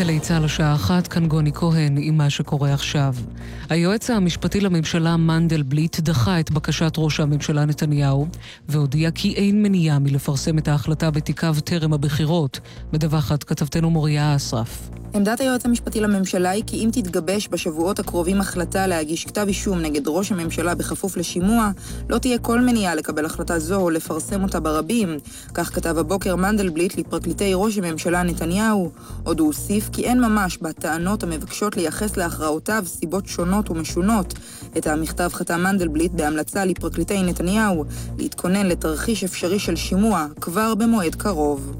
גלי צה"ל השעה אחת, כאן גוני כהן עם מה שקורה עכשיו. היועץ המשפטי לממשלה מנדלבליט דחה את בקשת ראש הממשלה נתניהו והודיע כי אין מניעה מלפרסם את ההחלטה בתיקיו טרם הבחירות, מדווחת כתבתנו מוריה אסרף. עמדת היועץ המשפטי לממשלה היא כי אם תתגבש בשבועות הקרובים החלטה להגיש כתב אישום נגד ראש הממשלה בכפוף לשימוע, לא תהיה כל מניעה לקבל החלטה זו או לפרסם אותה ברבים. כך כתב הבוקר מנדלבליט לפרקליטי ראש הממשלה נתניהו. עוד הוא הוסיף כי אין ממש בטענות המבקשות לייחס להכרעותיו סיבות שונות ומשונות. את המכתב חתם מנדלבליט בהמלצה לפרקליטי נתניהו להתכונן לתרחיש אפשרי של שימוע כבר במועד קרוב.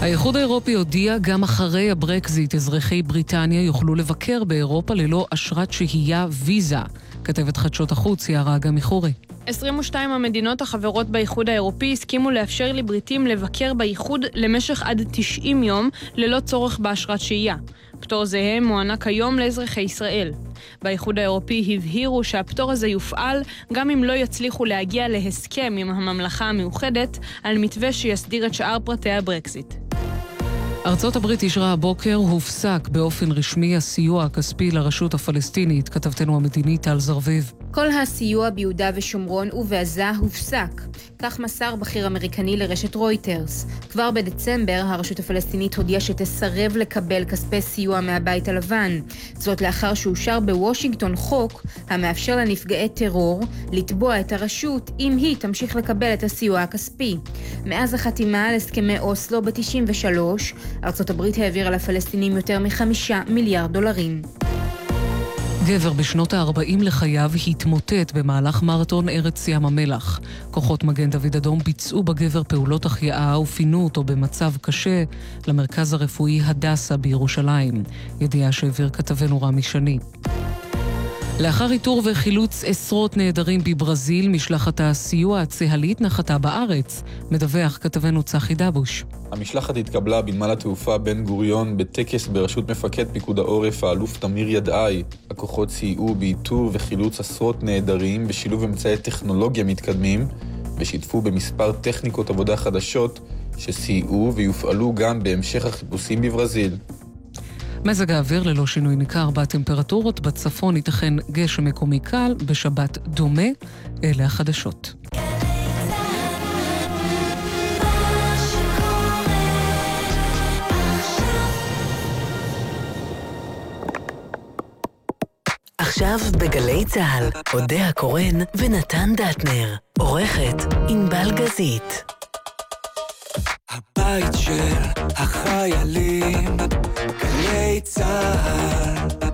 האיחוד האירופי הודיע גם אחרי הברקזיט אזרחי בריטניה יוכלו לבקר באירופה ללא אשרת שהייה ויזה. כתבת חדשות החוץ יערה גמיחורי. 22 המדינות החברות באיחוד האירופי הסכימו לאפשר לבריטים לבקר באיחוד למשך עד 90 יום ללא צורך באשרת שהייה. פטור זהה מוענק היום לאזרחי ישראל. באיחוד האירופי הבהירו שהפטור הזה יופעל גם אם לא יצליחו להגיע להסכם עם הממלכה המאוחדת על מתווה שיסדיר את שאר פרטי הברקזיט. ארצות הברית אישרה הבוקר, הופסק באופן רשמי הסיוע הכספי לרשות הפלסטינית, כתבתנו המדינית טל זרביב. כל הסיוע ביהודה ושומרון ובעזה הופסק. כך מסר בכיר אמריקני לרשת רויטרס. כבר בדצמבר הרשות הפלסטינית הודיעה שתסרב לקבל כספי סיוע מהבית הלבן. זאת לאחר שאושר בוושינגטון חוק המאפשר לנפגעי טרור לתבוע את הרשות אם היא תמשיך לקבל את הסיוע הכספי. מאז החתימה על הסכמי אוסלו ב-93, ארצות הברית העבירה לפלסטינים יותר מחמישה מיליארד דולרים. גבר בשנות ה-40 לחייו התמוטט במהלך מרתון ארץ ים המלח. כוחות מגן דוד אדום ביצעו בגבר פעולות החייאה ופינו אותו במצב קשה למרכז הרפואי הדסה בירושלים. ידיעה שהעביר כתבנו רמי שני. לאחר איתור וחילוץ עשרות נעדרים בברזיל, משלחת הסיוע הצה"לית נחתה בארץ, מדווח כתבנו צחי דבוש. המשלחת התקבלה בנמל התעופה בן גוריון בטקס בראשות מפקד פיקוד העורף האלוף תמיר ידעי. הכוחות סייעו באיתור וחילוץ עשרות נעדרים בשילוב אמצעי טכנולוגיה מתקדמים, ושיתפו במספר טכניקות עבודה חדשות שסייעו ויופעלו גם בהמשך החיפושים בברזיל. מזג האוויר ללא שינוי ניכר בטמפרטורות, בצפון ייתכן גשם מקומי קל, בשבת דומה. אלה החדשות. עכשיו בגלי צה"ל, אודה הקורן ונתן דטנר. עורכת ענבל גזית. הבית של החיילים, גלי צה"ל.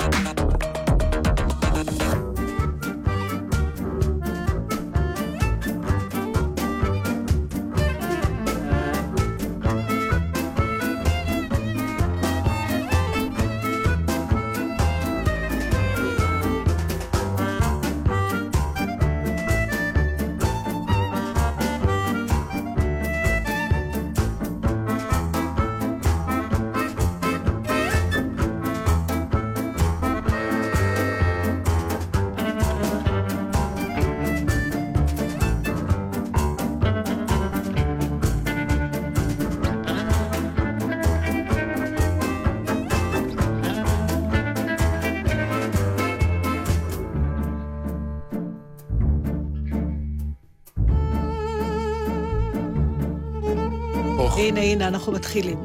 הנה, הנה, אנחנו מתחילים.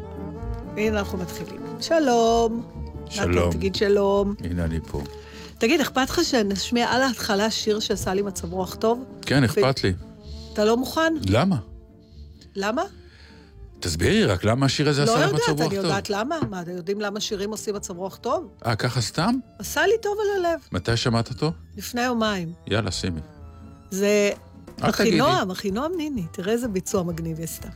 הנה, אנחנו מתחילים. שלום. שלום. תגיד שלום. הנה אני פה. תגיד, אכפת לך שנשמיע על ההתחלה שיר שעשה לי מצב רוח טוב? כן, אכפת לי. אתה לא מוכן? למה? למה? תסבירי רק למה השיר הזה לא עשה לך יודעת, מצב רוח אני טוב. יודעת למה. מה, אתם יודעים למה שירים עושים מצב רוח טוב? אה, ככה סתם? עשה לי טוב על הלב, מתי שמעת אותו? לפני יומיים. יאללה, שימי. זה. אחינועם, אחינועם ניני. תראה איזה ביצוע מגניב היא עשתה.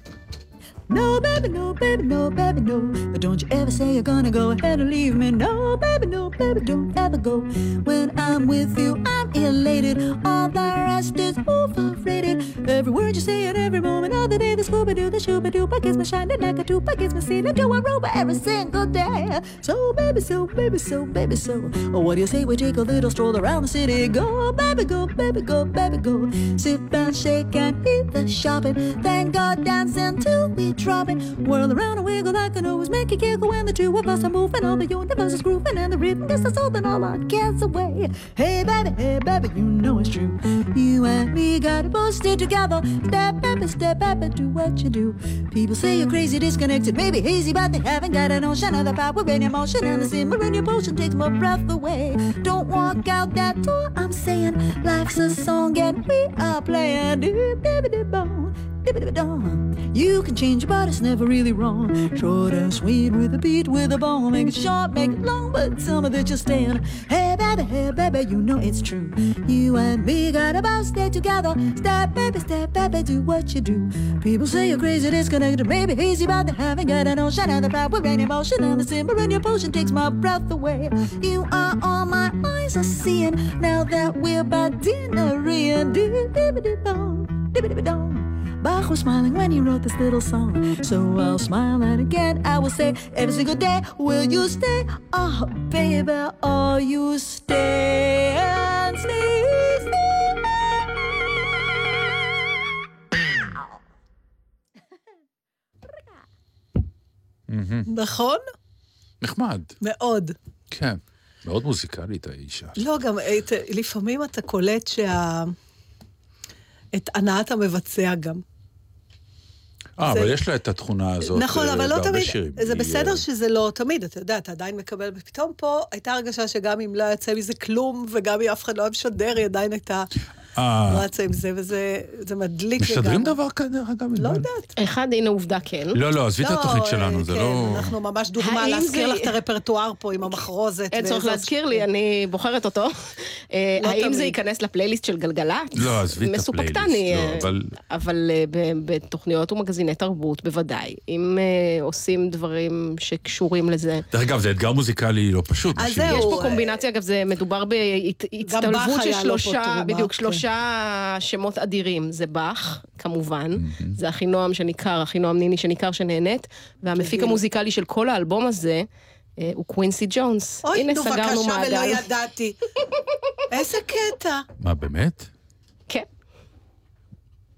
No, baby, no, baby, no, baby, no. But don't you ever say you're gonna go ahead and leave me. No, baby, no, baby, don't ever go. When I'm with you, I'm elated. All the rest is overrated. Every word you say and every moment all the day the Scooby Doo, the Shooby Doo, I kiss me shining like a tube, I kiss me see the Joe Aruba every single day. So baby, so baby, so baby, so. Oh, what do you say we take a little stroll around the city? Go, baby, go, baby, go, baby, go. Sit back, shake and eat the shopping. Thank God dancing till we dropping. Whirl around and wiggle like an always make it giggle when the two of us are moving. All the universe is grooving and the rhythm us holding all our cares away. Hey baby, hey baby, you know it's true. You and me got it posted together. Step baby, step baby, do what you do. People say you're crazy, disconnected, maybe hazy, but they haven't got a notion of the power in emotion and the simmer in your potion takes my breath away. Don't walk out that door, I'm saying life's a song and we are playing. Doo-doo-doo-doo-bum, doo-doo-doo-dum. You can change but it's never really wrong. Short and sweet with a beat, with a bone. Make it short, make it long, but some of it you're staying. Hey baby, hey baby, you know it's true. You and me got about stay together. Step baby, step baby, do what you do. People say you're crazy, disconnected, maybe hazy, but they haven't got an ocean and the power in emotion and the simmer in your potion takes my breath away. You are all my eyes are seeing now that we're by dinner in. Doo-doo-doo-doo-bum, doo-doo-doo-doo-bum. Bach was smiling when he wrote this little song. So I'll smile and again I will say every single day, will you stay? Oh, baby, oh, you stay and stay. נכון? נחמד. מאוד. כן. מאוד מוזיקלית האישה. לא, גם אה, לפעמים אתה קולט שה... את הנעת המבצע גם. אה, זה- אבל יש לה את התכונה הזאת נכון, אה, אבל לא תמיד, שירים. זה היא, בסדר אה, שזה לא תמיד, אתה יודע, אתה עדיין מקבל, ופתאום פה הייתה הרגשה שגם אם לא יצא מזה כלום, וגם אם אף אחד לא היה משדר, היא עדיין הייתה רצה עם זה, וזה זה מדליק משדרים דבר כזה, דרך אגב? לא ענבל? יודעת. אחד, הנה עובדה כן. לא, לא, עזבי את לא, התוכנית שלנו, זה כן, לא... אנחנו ממש דוגמה להזכיר זה- לך את הרפרטואר פה עם המחרוזת. אין צורך וזאת- להזכיר לי, אני בוחרת אותו. אה, לא האם. זה ייכנס לפלייליסט של גלגלצ? לא, עזבי את הפלייליסט, אה, לא, אבל... אבל אה, ב- בתוכניות ומגזיני תרבות, בוודאי. אם אה, עושים דברים שקשורים לזה. דרך אגב, זה אתגר מוזיקלי לא פשוט. אז. זהו. יש פה אה, קומבינציה, אגב, זה מדובר בהצטלבות של שלושה, בדיוק, כן. שלושה שמות אדירים. זה באך, כמובן, זה אחינועם שניכר, אחינועם ניני שניכר שנהנית, והמפיק המוזיקלי של כל האלבום הזה אה, הוא קווינסי ג'ונס. אוי, הנה, נו, סגרנו בבקשה, ולא מעגל. ידעתי. איזה קטע. מה, באמת?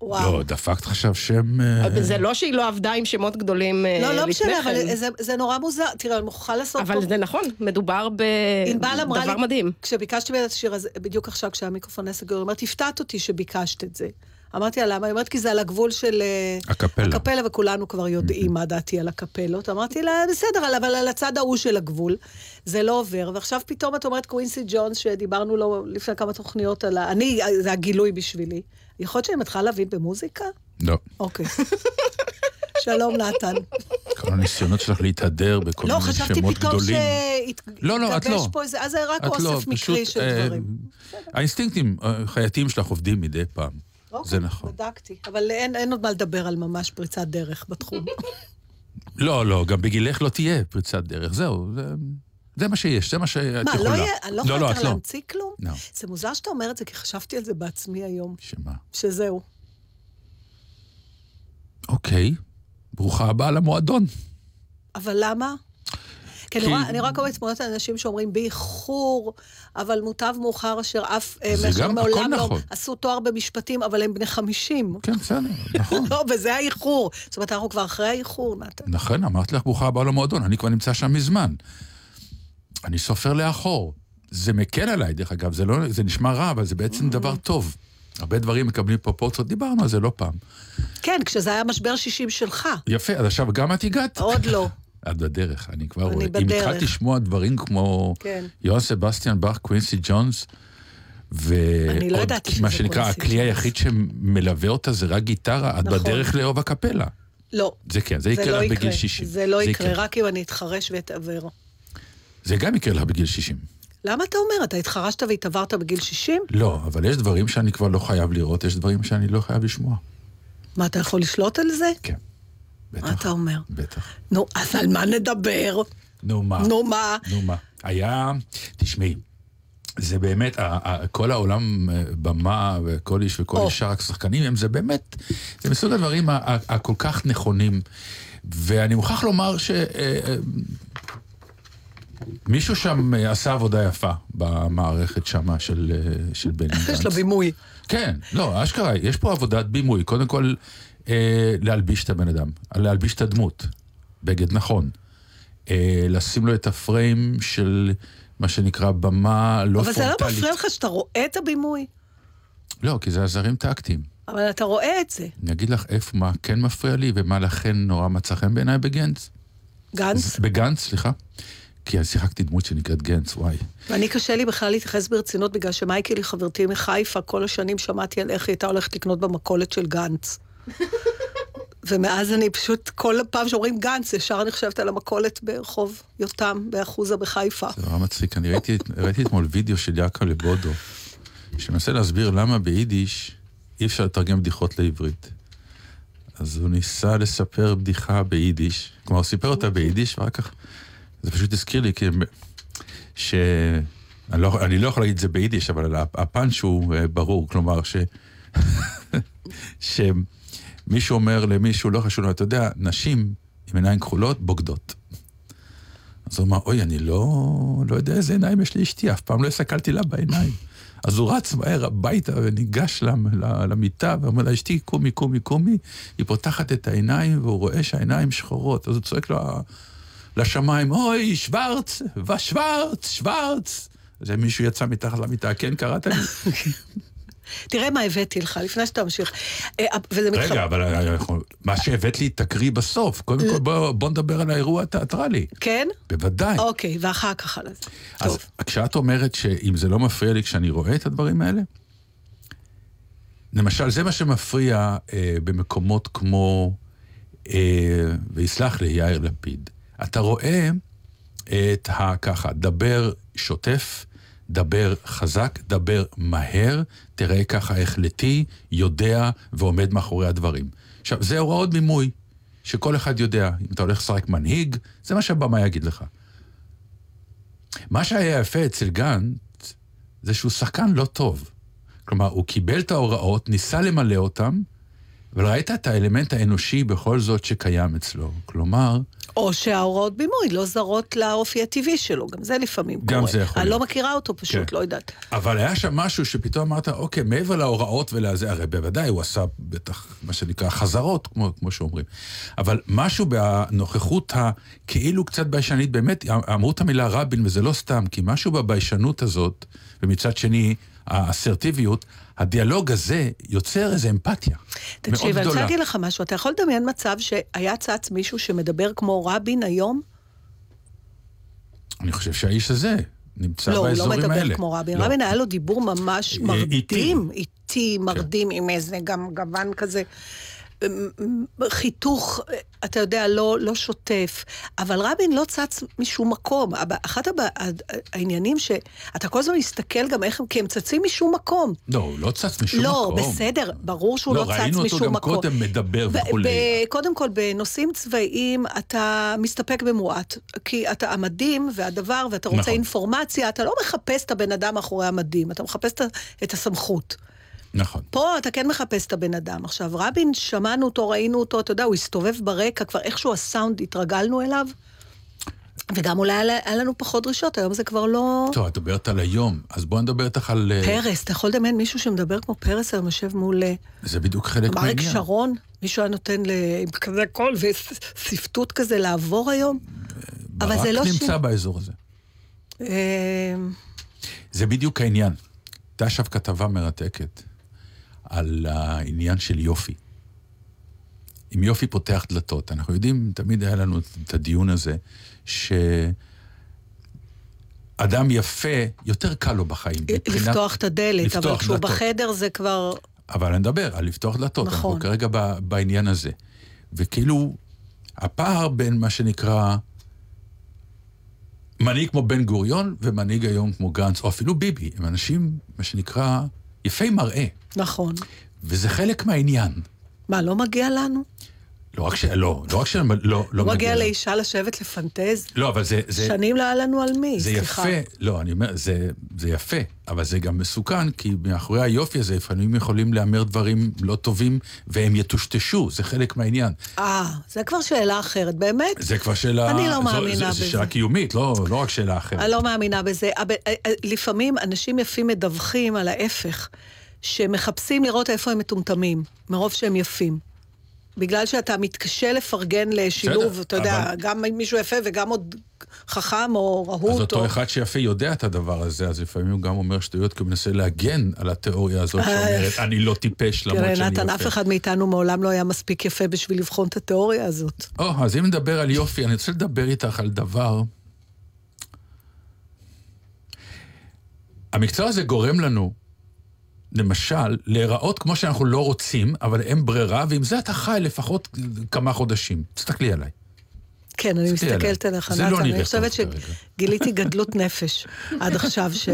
כן. וואו. לא, דפקת עכשיו שם... אה, אבל זה לא שהיא לא עבדה עם שמות גדולים אה, לא, לא לפני משנה, כן. אבל זה- זה נורא מוזר. תראה, אני מוכרחה לעשות פה... אבל זה נכון, מדובר בדבר לי, מדהים. כשביקשתי ממנה את השיר הזה, בדיוק עכשיו, כשהמיקרופון היה סגור, היא אומרת, הפתעת אותי שביקשת את זה. אמרתי לה, למה? היא אומרת, כי זה על הגבול של... אה, הקפלה. הקפלה, וכולנו כבר יודעים מה דעתי על הקפלות. אמרתי לה, בסדר, אבל על הצד ההוא של הגבול, זה לא עובר. ועכשיו פתאום את אומרת קווינסי ג'ונס, שדיברנו לו לפני כמה תוכניות על ה... אני, זה הגילוי בשבילי. יכול להיות שאני מתחילה להבין במוזיקה? לא. אוקיי. שלום, נתן. כל הניסיונות שלך להתהדר בכל לא, מיני חשבתי שמות גדולים. לא, לא, את לא. פה איזה... אז זה רק את לא, אוסף מקרי של אה, דברים. האינסטינקטים אה, החייתיים שלך עובדים מדי פעם. אוקיי, זה נכון. בדקתי. אבל אין, אין עוד מה לדבר על ממש פריצת דרך בתחום. לא, לא, גם בגילך לא תהיה פריצת דרך, זהו, זה, זה מה שיש, זה מה שאת מה, יכולה. לא יהיה, אני לא לא, יכולה את יותר לא. להמציא כלום? לא. זה מוזר שאתה אומר את זה, כי חשבתי על זה בעצמי היום. שמה? שזהו. אוקיי, ברוכה הבאה למועדון. אבל למה? כי אני רואה- רק רואה תמונות אנשים שאומרים באיחור, אבל מוטב מאוחר אשר אף... אה, זה גם, הכל לא נכון. עשו תואר במשפטים, אבל הם בני 50. כן, בסדר, נכון. לא, וזה האיחור. זאת אומרת, אנחנו כבר אחרי האיחור, נתן. נכון, אמרתי לך ברוכה הבאה למועדון, אני כבר נמצא שם מזמן. אני סופר לאחור. זה מקל עליי, דרך אגב, זה, לא, זה נשמע רע, אבל זה בעצם דבר טוב. הרבה דברים מקבלים פרופורציות, דיברנו על זה לא פעם. כן, כשזה היה משבר 60 שלך. יפה, אז עכשיו גם את הגעת? עוד לא. את בדרך, אני כבר אני רואה. אם בדרך. התחלת לשמוע דברים כמו כן. יוהן סבסטיאן באך, קווינסי ג'ונס, אני לא ועוד שזה מה שנקרא, הכלי. היחיד שמלווה אותה זה רק גיטרה, את נכון. בדרך לאהוב הקפלה. לא. זה כן, זה יקרה לא לך בגיל יקרה. 60. זה לא זה יקרה, יקרה. רק אם אני אתחרש ואתעוור. זה גם יקרה לך בגיל 60. למה אתה אומר? אתה התחרשת והתעברת בגיל 60? לא, אבל יש דברים שאני כבר לא חייב לראות, יש דברים שאני לא חייב לשמוע. מה, אתה יכול לשלוט על זה? כן. מה אתה אומר? בטח. נו, אז על מה נדבר? נו מה? נו מה? נו מה? היה, תשמעי, זה באמת, כל העולם אה, במה וכל איש וכל. אישה, רק שחקנים, הם זה באמת, זה מסוג הדברים הכל כך נכונים. ואני מוכרח לומר ש... אה, אה, מישהו שם עשה עבודה יפה במערכת שמה של, של בני גנץ. יש לה בימוי. כן, לא, אשכרה, יש פה עבודת בימוי. קודם כל, אה, להלביש את הבן אדם, להלביש את הדמות, בגד נכון. אה, לשים לו את הפריים של מה שנקרא במה לא אבל פרונטלית. זה לא מפריע לך שאתה רואה את הבימוי? לא, כי זה עזרים טקטיים. אבל אתה רואה את זה. אני אגיד לך איפה, מה כן מפריע לי ומה לכן נורא מצא חן בעיניי בגנץ. גנץ? בגנץ, סליחה. כי אני שיחקתי דמות שנקראת גנץ, וואי. ואני קשה לי בכלל להתייחס ברצינות, בגלל שמייקל היא חברתי מחיפה, כל השנים שמעתי על איך היא הייתה הולכת לקנות במכולת של גנץ. ומאז אני פשוט, כל פעם שאומרים גנץ, ישר אני חושבת על המכולת ברחוב יותם, באחוזה בחיפה. זה נורא מצחיק. אני ראיתי, אתמול וידאו של יעקב לבודו, שמנסה להסביר למה ביידיש אי אפשר לתרגם בדיחות לעברית. אז הוא ניסה לספר בדיחה ביידיש, כלומר, הוא סיפר אותה ביידיש, ואחר כך... זה פשוט הזכיר לי, כי... ש... אני לא, אני לא יכול להגיד את זה ביידיש, אבל הפאנץ' הוא אה, ברור, כלומר, ש... שמישהו אומר למישהו, לא חשוב, אתה יודע, נשים עם עיניים כחולות בוגדות. אז הוא אמר, אוי, אני לא, לא יודע איזה עיניים יש לאשתי, אף פעם לא הסתכלתי לה בעיניים. אז הוא רץ מהר הביתה וניגש למיטה ואומר לה, אשתי, קומי, קומי, קומי. היא פותחת את העיניים והוא רואה שהעיניים שחורות. אז הוא צועק לו לשמיים, אוי, שוורץ, ושוורץ, שוורץ. אז מישהו יצא מתחת למיטה, כן, קראת לי? תראה מה הבאתי לך, לפני שאתה ממשיך. אה, וזה מתחבר... רגע, אבל אנחנו- מה שהבאת לי, תקריא בסוף. קודם כל, בוא, בוא נדבר על האירוע התיאטרלי. כן? בוודאי. אוקיי, ואחר כך על זה. אז כשאת אומרת שאם זה לא מפריע לי כשאני רואה את הדברים האלה, למשל, זה מה שמפריע אה, במקומות כמו, אה, ויסלח לי יאיר לפיד, אתה רואה את ה... ככה, דבר שוטף, דבר חזק, דבר מהר, תראה ככה החלטי, יודע ועומד מאחורי הדברים. עכשיו, זה הוראות בימוי, שכל אחד יודע. אם אתה הולך לשחק מנהיג, זה מה שהבמאי יגיד לך. מה שהיה יפה אצל גנץ, זה שהוא שחקן לא טוב. כלומר, הוא קיבל את ההוראות, ניסה למלא אותן, אבל ראית את האלמנט האנושי בכל זאת שקיים אצלו. כלומר, או שההוראות בימוי לא זרות לאופי הטבעי שלו, גם זה לפעמים גם קורה. זה יכול אני להיות. לא מכירה אותו פשוט, כן. לא יודעת. אבל היה שם משהו שפתאום אמרת, אוקיי, מעבר להוראות ולזה, הרי בוודאי הוא עשה בטח, מה שנקרא, חזרות, כמו, כמו שאומרים. אבל משהו בנוכחות הכאילו קצת ביישנית, באמת, אמרו את המילה רבין, וזה לא סתם, כי משהו בביישנות הזאת, ומצד שני, האסרטיביות, הדיאלוג הזה יוצר איזו אמפתיה. תקשיב, מאוד אני רוצה גדולה. להגיד לך משהו. אתה יכול לדמיין מצב שהיה צץ מישהו שמדבר כמו רבין היום? אני חושב שהאיש הזה נמצא לא, הוא לא באזורים האלה. מדבר כמו רבין. לא. רבין היה לו דיבור ממש אה, מרדים, איטי, מרדים, עם איזה גם גוון כזה. חיתוך, אתה יודע, לא, לא שוטף. אבל רבין לא צץ משום מקום. אחד העניינים שאתה כל הזמן מסתכל גם איך הם, כי הם צצים משום מקום. לא, הוא לא צץ משום לא, מקום. בסדר, ברור שהוא לא, צץ ראינו משום אותו גם מקום. קודם מדבר וכולי. קודם כל, בנושאים צבאיים אתה מסתפק במועט. כי אתה המדים והדבר, ואתה רוצה נכון. אינפורמציה, אתה לא מחפש את הבן אדם מאחורי המדים, אתה מחפש את הסמכות. נכון. פה אתה כן מחפש את הבן אדם. עכשיו, רבין, שמענו אותו, ראינו אותו, אתה יודע, הוא הסתובב ברקע, כבר איכשהו הסאונד, התרגלנו אליו. וגם אולי היה לנו פחות דרישות, היום זה כבר לא... טוב, את מדברת על היום, אז בואי נדבר איתך על... אה, פרס, אתה יכול לדמיין מישהו שמדבר כמו פרס היום, יושב מול אה, זה בדיוק חלק אריק מהעניין. שרון? מישהו היה נותן ל- עם כזה קול ושפטות כזה לעבור היום? אבל זה לא ברק ש... נמצא באזור הזה. אה, זה בדיוק העניין. הייתה עכשיו כתבה מרתקת על העניין של יופי. אם יופי פותח דלתות, אנחנו יודעים, תמיד היה לנו את הדיון הזה, שאדם יפה, יותר קל לו בחיים. מבחינת- לפתוח את הדלת, לפתוח אבל כשהוא דלתות. בחדר זה כבר... אבל אני מדבר על לפתוח דלתות, נכון. אנחנו כרגע ב, בעניין הזה. וכאילו, הפער בין מה שנקרא מנהיג כמו בן גוריון ומנהיג היום כמו גנץ, או אפילו ביבי, הם אנשים, מה שנקרא, יפי מראה. נכון. וזה חלק מהעניין. מה, לא מגיע לנו? לא רק ש... לא, לא רק ש... לא, לא הוא מגיע לאישה לשבת לפנטז? לא, אבל זה... זה שנים לא היה לנו על מי, זה סליחה. יפה, לא, אני אומר, זה, זה יפה, אבל זה גם מסוכן, כי מאחורי היופי הזה לפעמים יכולים להמר דברים לא טובים, והם יטושטשו, זה חלק מהעניין. אה, זה כבר שאלה אחרת, באמת? זה כבר שאלה... אני לא זו- מאמינה זו, בזה. זו שאלה קיומית, לא, לא רק שאלה אחרת. אני לא מאמינה בזה. אבל, אה, אה, לפעמים אנשים יפים מדווחים על ההפך, שמחפשים לראות איפה הם מטומטמים, מרוב שהם יפים. בגלל שאתה מתקשה לפרגן לשילוב, בסדר, אתה יודע, אבל- גם מישהו יפה וגם עוד חכם או אז רהוט. אותו או... אחד שיפה יודע את הדבר הזה, אז לפעמים הוא גם אומר שטויות, כי הוא מנסה להגן על התיאוריה הזאת שאומרת, אני לא טיפש למרות שאני תראה, יפה. נתן, אף אחד מאיתנו מעולם לא היה מספיק יפה בשביל לבחון את התיאוריה הזאת. או, אז אם נדבר על יופי, אני רוצה לדבר איתך על דבר... המקצוע הזה גורם לנו, למשל, להיראות כמו שאנחנו לא רוצים, אבל אין ברירה, ועם זה אתה חי לפחות כמה חודשים. תסתכלי עליי. כן, אני מסתכלת. עליך, זה לא נתן, נראה אני חושבת. שגיליתי גדלות נפש עד עכשיו, ש...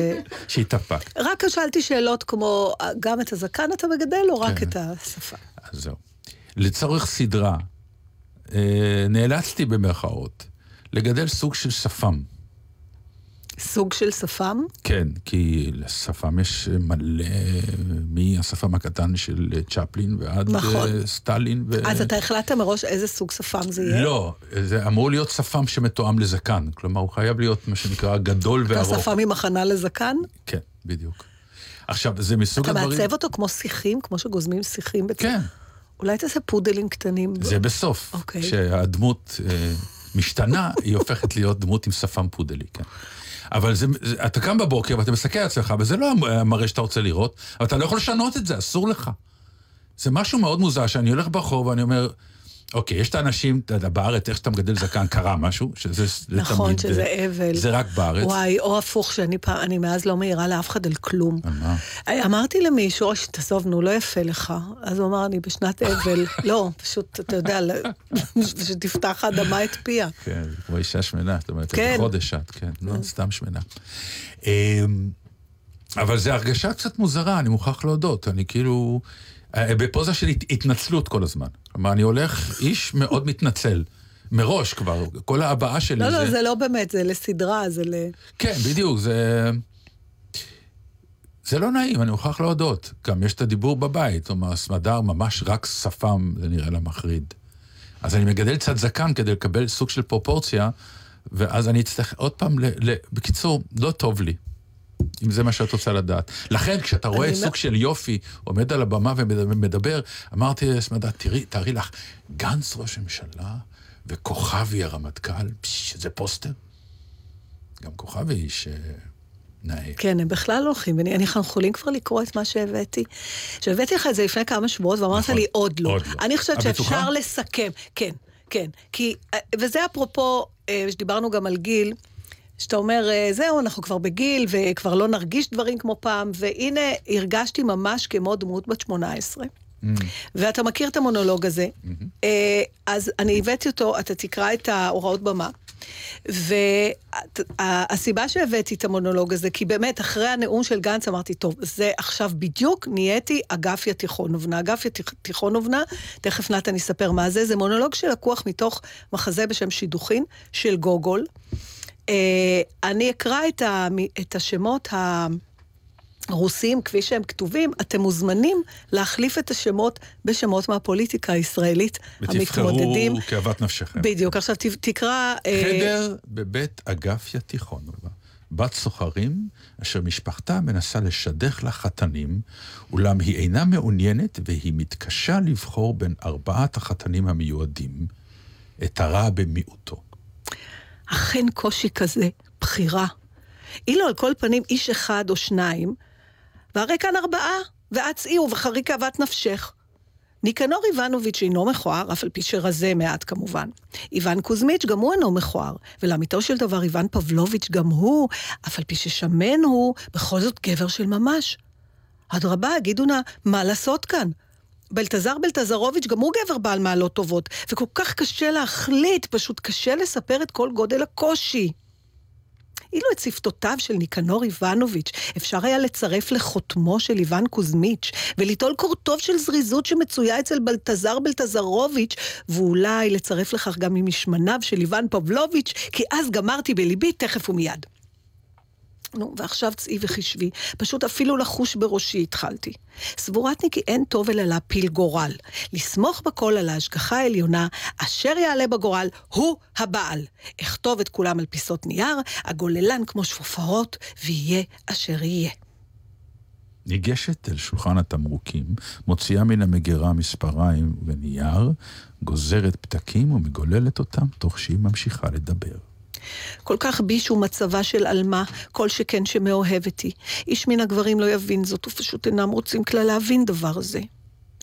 שהתאפקת. רק שאלתי שאלות כמו, גם את הזקן אתה מגדל או רק כן. את השפה? אז זהו. לצורך סדרה, אה, נאלצתי במרכאות לגדל סוג של שפם. סוג של שפם? כן, כי לשפם יש מלא, מהשפם הקטן של צ'פלין ועד נכון. אה, סטלין. ו... אז אתה החלטת מראש איזה סוג שפם זה יהיה? לא, זה אמור להיות שפם שמתואם לזקן. כלומר, הוא חייב להיות מה שנקרא גדול וארוך. השפם עם הכנה לזקן? כן, בדיוק. עכשיו, זה מסוג אתה הדברים... מעצב אותו כמו שיחים, כמו שגוזמים שיחים? בצ... כן. אולי תעשה פודלים קטנים. זה בסוף. אוקיי. כשהדמות אה, משתנה, היא הופכת להיות דמות עם שפם פודלי, כן. אבל זה, זה, אתה קם בבוקר ואתה מסתכל על עצמך, וזה לא המראה שאתה רוצה לראות, אבל אתה לא יכול לשנות את זה, אסור לך. זה משהו מאוד מוזר, שאני הולך ברחוב ואני אומר, אוקיי, יש את האנשים, אתה יודע, בארץ, איך שאתה מגדל זקן, קרה משהו, שזה זה נכון, תמיד... שזה אה, אבל. זה רק בארץ. וואי, או הפוך, שאני פעם, אני מאז לא מעירה לאף אחד על כלום. על מה? אמרתי למישהו, "אוי, תעזוב, נו, לא יפה לך. אז הוא אמר, אני בשנת אבל. לא, פשוט, אתה יודע, שתפתח האדמה את פיה. כן, כמו אישה שמנה, זאת אומרת, כן. חודש את, כן, לא, סתם שמנה. אמ, אבל זו הרגשה קצת מוזרה, אני מוכרח להודות. אני כאילו, אה, בפוזה של הת- התנצלות כל הזמן. כלומר, אני הולך, איש מאוד מתנצל. מראש כבר, כל ההבעה שלי לא, זה... לא, זה לא באמת, זה לסדרה, זה ל... כן, בדיוק, זה... זה לא נעים, אני מוכרח להודות. גם יש את הדיבור בבית, כלומר, סמדר ממש רק שפם, זה נראה לה מחריד. אז אני מגדל קצת זקן כדי לקבל סוג של פרופורציה, ואז אני אצטרך עוד פעם, ל... ל... בקיצור, לא טוב לי. אם זה מה שאת רוצה לדעת. לכן, כשאתה רואה אני סוג לא- של יופי עומד על הבמה ומדבר, אמרתי לסמדה, תראי, תארי לך, גנץ ראש הממשלה וכוכבי הרמטכ"ל, פש, זה פוסטר. גם כוכבי איש אה, נאה. כן, הם בכלל לא הולכים, אנחנו יכולים כבר לקרוא את מה שהבאתי. שהבאתי לך את זה לפני כמה שבועות, ואמרת נכון, לי, עוד לא. עוד לא. אני חושבת שאפשר? לסכם. כן, כן. כי, אה, וזה אפרופו, אה, שדיברנו גם על גיל, שאתה אומר, אה, זהו, אנחנו כבר בגיל, וכבר לא נרגיש דברים כמו פעם, והנה, הרגשתי ממש כמו דמות בת 18. ואתה מכיר את המונולוג הזה, אה, אז אני הבאתי אותו, אתה תקרא את ההוראות במה. והסיבה שהבאתי את המונולוג הזה, כי באמת, אחרי הנאום של גנץ אמרתי, טוב, זה עכשיו בדיוק נהייתי אגפיה תיכונובנה. אגפיה תיכ- תיכונובנה, תכף נתן יספר מה זה, זה מונולוג שלקוח מתוך מחזה בשם שידוכין של גוגול. אה, אני אקרא את, ה, את השמות ה... רוסים, כפי שהם כתובים, אתם מוזמנים להחליף את השמות בשמות מהפוליטיקה הישראלית המתמודדים. ותבחרו כאוות נפשכם. בדיוק, עכשיו תקרא... אה, חדר בבית אגפיה תיכונובה, בת סוחרים, אשר משפחתה מנסה לשדך לה חתנים, אולם היא אינה מעוניינת והיא מתקשה לבחור בין ארבעת החתנים המיועדים, את הרע במיעוטו. אכן קושי כזה, בחירה. אילו על כל פנים איש אחד או שניים, והרי כאן ארבעה, ואת צאי ובחרי כאוות נפשך. ניקנור איבנוביץ' אינו מכוער, אף על פי שרזה מעט כמובן. איוון קוזמיץ' גם הוא אינו מכוער, ולאמיתו של דבר איוון פבלוביץ' גם הוא, אף על פי ששמן הוא, בכל זאת גבר של ממש. אדרבה, הגידו נא, מה לעשות כאן? בלטזר בלטזרוביץ' גם הוא גבר בעל מעלות טובות, וכל כך קשה להחליט, פשוט קשה לספר את כל גודל הקושי. אילו את שפתותיו של ניקנור איבנוביץ' אפשר היה לצרף לחותמו של איוון קוזמיץ', וליטול קורטוב של זריזות שמצויה אצל בלטזר בלטזרוביץ', ואולי לצרף לכך גם ממשמניו של איוון פבלוביץ', כי אז גמרתי בליבי תכף ומיד. נו, ועכשיו צאי וחשבי, פשוט אפילו לחוש בראשי התחלתי. סבורתני כי אין טוב אלא להפיל גורל. לסמוך בכל על ההשגחה העליונה, אשר יעלה בגורל, הוא הבעל. אכתוב את כולם על פיסות נייר, הגוללן כמו שפופרות, ויהיה אשר יהיה. ניגשת אל שולחן התמרוקים, מוציאה מן המגירה מספריים ונייר, גוזרת פתקים ומגוללת אותם, תוך שהיא ממשיכה לדבר. כל כך בישו מצבה של עלמה, כל שכן שמאוהבת היא. איש מן הגברים לא יבין זאת, ופשוט אינם רוצים כלל להבין דבר זה.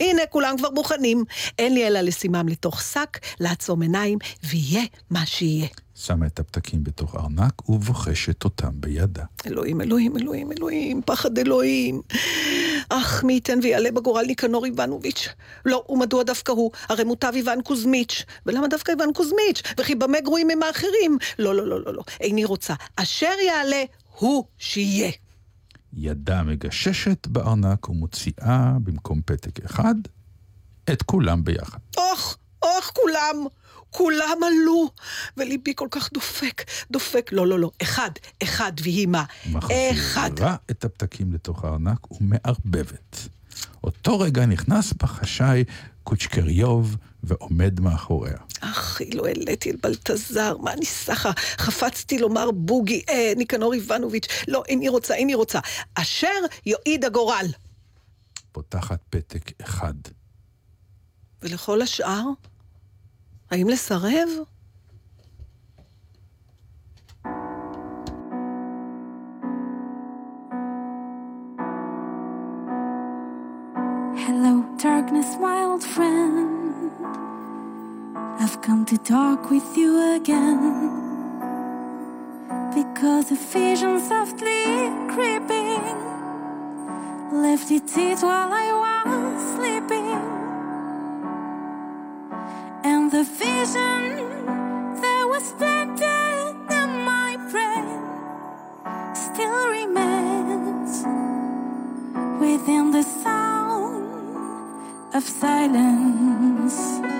הנה, כולם כבר מוכנים. אין לי אלא לשימם לתוך שק, לעצום עיניים, ויהיה מה שיהיה. שמה את הפתקים בתוך ארנק ובוחשת אותם בידה. אלוהים, אלוהים, אלוהים, אלוהים, פחד אלוהים. אך מי ייתן ויעלה בגורל ניקנור איבנוביץ'. לא, ומדוע דווקא הוא? הרי מוטב איוון קוזמיץ'. ולמה דווקא איוון קוזמיץ'? וכי במה גרועים הם האחרים? לא, לא, לא, לא, לא. איני רוצה. אשר יעלה, הוא שיהיה. ידה מגששת בארנק ומוציאה במקום פתק אחד את כולם ביחד. אוח, אוח, כולם. כולם עלו, וליבי כל כך דופק, דופק, לא, לא, לא, אחד, אחד, ויהי מה? אחד. מחזירה את הפתקים לתוך הארנק ומערבבת. אותו רגע נכנס בחשאי קוצ'קריוב ועומד מאחוריה. אך, אילו העליתי את בלטזר, מה אני סחה? חפצתי לומר בוגי, אה, ניקנור איבנוביץ', לא, איני רוצה, איני רוצה. אשר יועיד הגורל. פותחת פתק אחד. ולכל השאר? האם לסרב? Hello, darkness, my old friend. I've come to talk with you again. Because a vision softly creeping left its seat while I was sleeping. And the vision that was planted in my brain still remains within the sound of silence.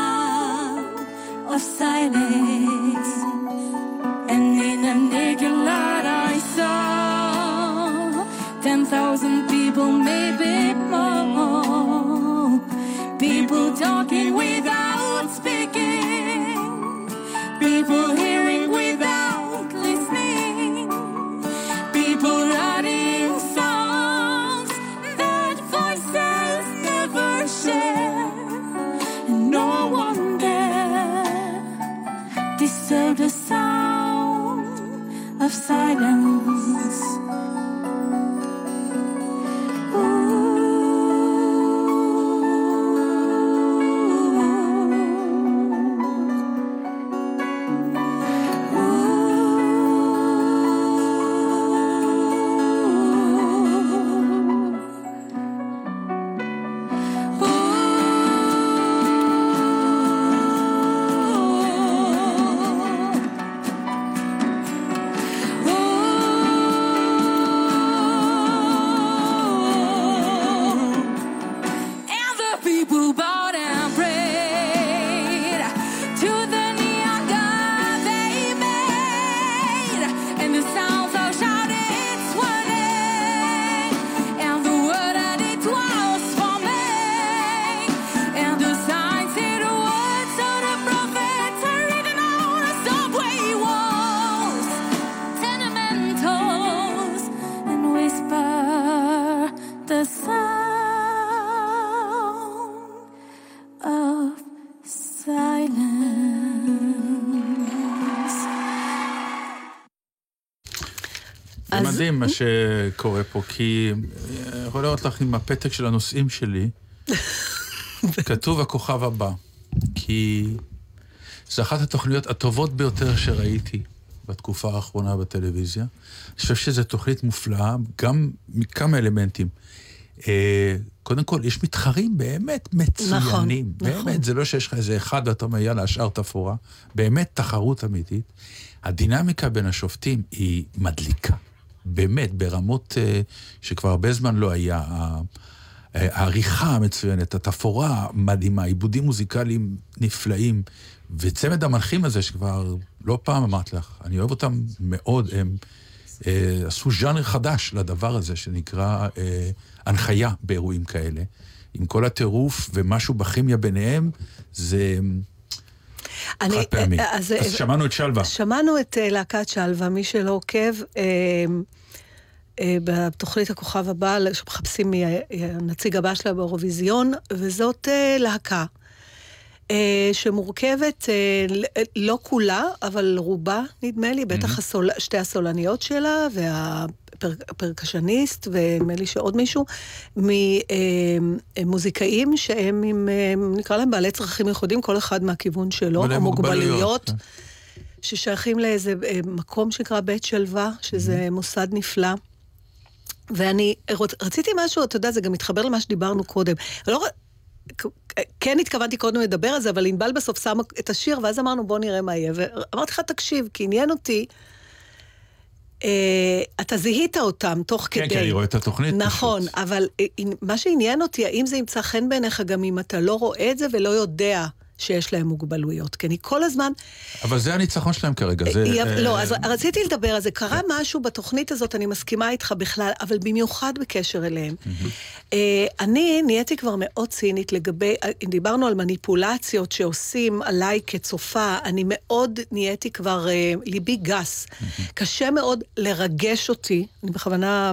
of silence. And in a naked light I saw ten thousand people, maybe more. People talking without מדהים מה שקורה פה, כי אה, יכול לראות לך עם הפתק של הנושאים שלי, כתוב הכוכב הבא, כי זו אחת התוכניות הטובות ביותר שראיתי בתקופה האחרונה בטלוויזיה. אני חושב שזו תוכנית מופלאה, גם מכמה אלמנטים. אה, קודם כל, יש מתחרים באמת מצוינים. נכון, נכון. באמת, זה לא שיש לך איזה אחד ואתה אומר, יאללה, השאר תפאורה. באמת תחרות אמיתית. הדינמיקה בין השופטים היא מדליקה. באמת, ברמות אה, שכבר הרבה זמן לא היה. אה, העריכה המצוינת, התפאורה מדהימה, עיבודים מוזיקליים נפלאים, וצמד המנחים הזה, שכבר לא פעם אמרתי לך, אני אוהב אותם מאוד, הם אה, עשו ז'אנר חדש לדבר הזה, שנקרא אה, הנחיה באירועים כאלה. עם כל הטירוף ומשהו בכימיה ביניהם, זה אני- חד פעמי. אה, אז- אז שמענו את שלווה. שמענו את אה, להקת שלווה, מי שלא עוקב, אה, אה, בתוכנית הכוכב הבא, שמחפשים מי ה- הנציג הבא שלה באירוויזיון, וזאת אה, להקה. אה, שמורכבת, אה, לא כולה, אבל רובה, נדמה לי, בטח הסול, שתי הסולניות שלה והפרקשניסט, ונדמה לי שעוד מישהו, ממוזיקאים שהם עם, אה, נקרא להם בעלי צרכים ייחודיים, כל אחד מהכיוון שלו, או מוגבלויות. ששייכים לאיזה אה, מקום שנקרא בית שלווה, שזה מוסד נפלא. ואני רוצ, רציתי משהו, אתה יודע, זה גם מתחבר למה שדיברנו קודם. לא, כן התכוונתי קודם לדבר על זה, אבל ענבל בסוף שמה את השיר, ואז אמרנו, בוא נראה מה יהיה. ואמרתי לך, תקשיב, כי עניין אותי, אה, אתה זיהית אותם תוך כן, כדי. כן, אני רואה את התוכנית. נכון, אבל אה, מה שעניין אותי, האם זה ימצא חן בעיניך גם אם אתה לא רואה את זה ולא יודע שיש להם מוגבלויות? כי אני כל הזמן... אבל זה הניצחון שלהם כרגע. זה, אה, לא, אז רציתי לדבר על זה. קרה משהו בתוכנית הזאת, אני מסכימה איתך בכלל, אבל במיוחד בקשר אליהם. אה, אני נהייתי כבר מאוד צינית לגבי, דיברנו על מניפולציות שעושים עליי כצופה, אני מאוד נהייתי כבר, אה, ליבי גס. קשה מאוד לרגש אותי, אני בכוונה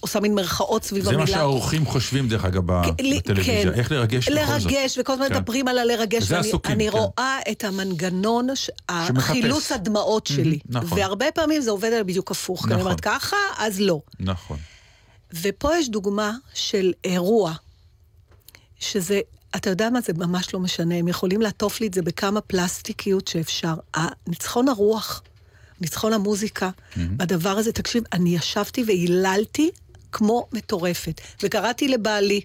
עושה מין מרכאות סביב זה המילה. מה שהאורחים חושבים, דרך אגב, בטלוויזיה. כן. איך לרגש בכל זאת. לרגש, וכל הזמן כן. מדברים על הלרגש. ואני- עסוקים, אני כן. רואה את המנגנון. החילוץ הדמעות שלי. נכון. והרבה פעמים זה עובד על בדיוק הפוך. כי אני נכון. אומרת ככה, אז לא. נכון. ופה יש דוגמה של אירוע, שזה, אתה יודע מה, זה ממש לא משנה, הם יכולים לעטוף לי את זה בכמה פלסטיקיות שאפשר. ניצחון הרוח, ניצחון המוזיקה, בדבר הזה, תקשיב, אני ישבתי והיללתי כמו מטורפת. וקראתי לבעלי,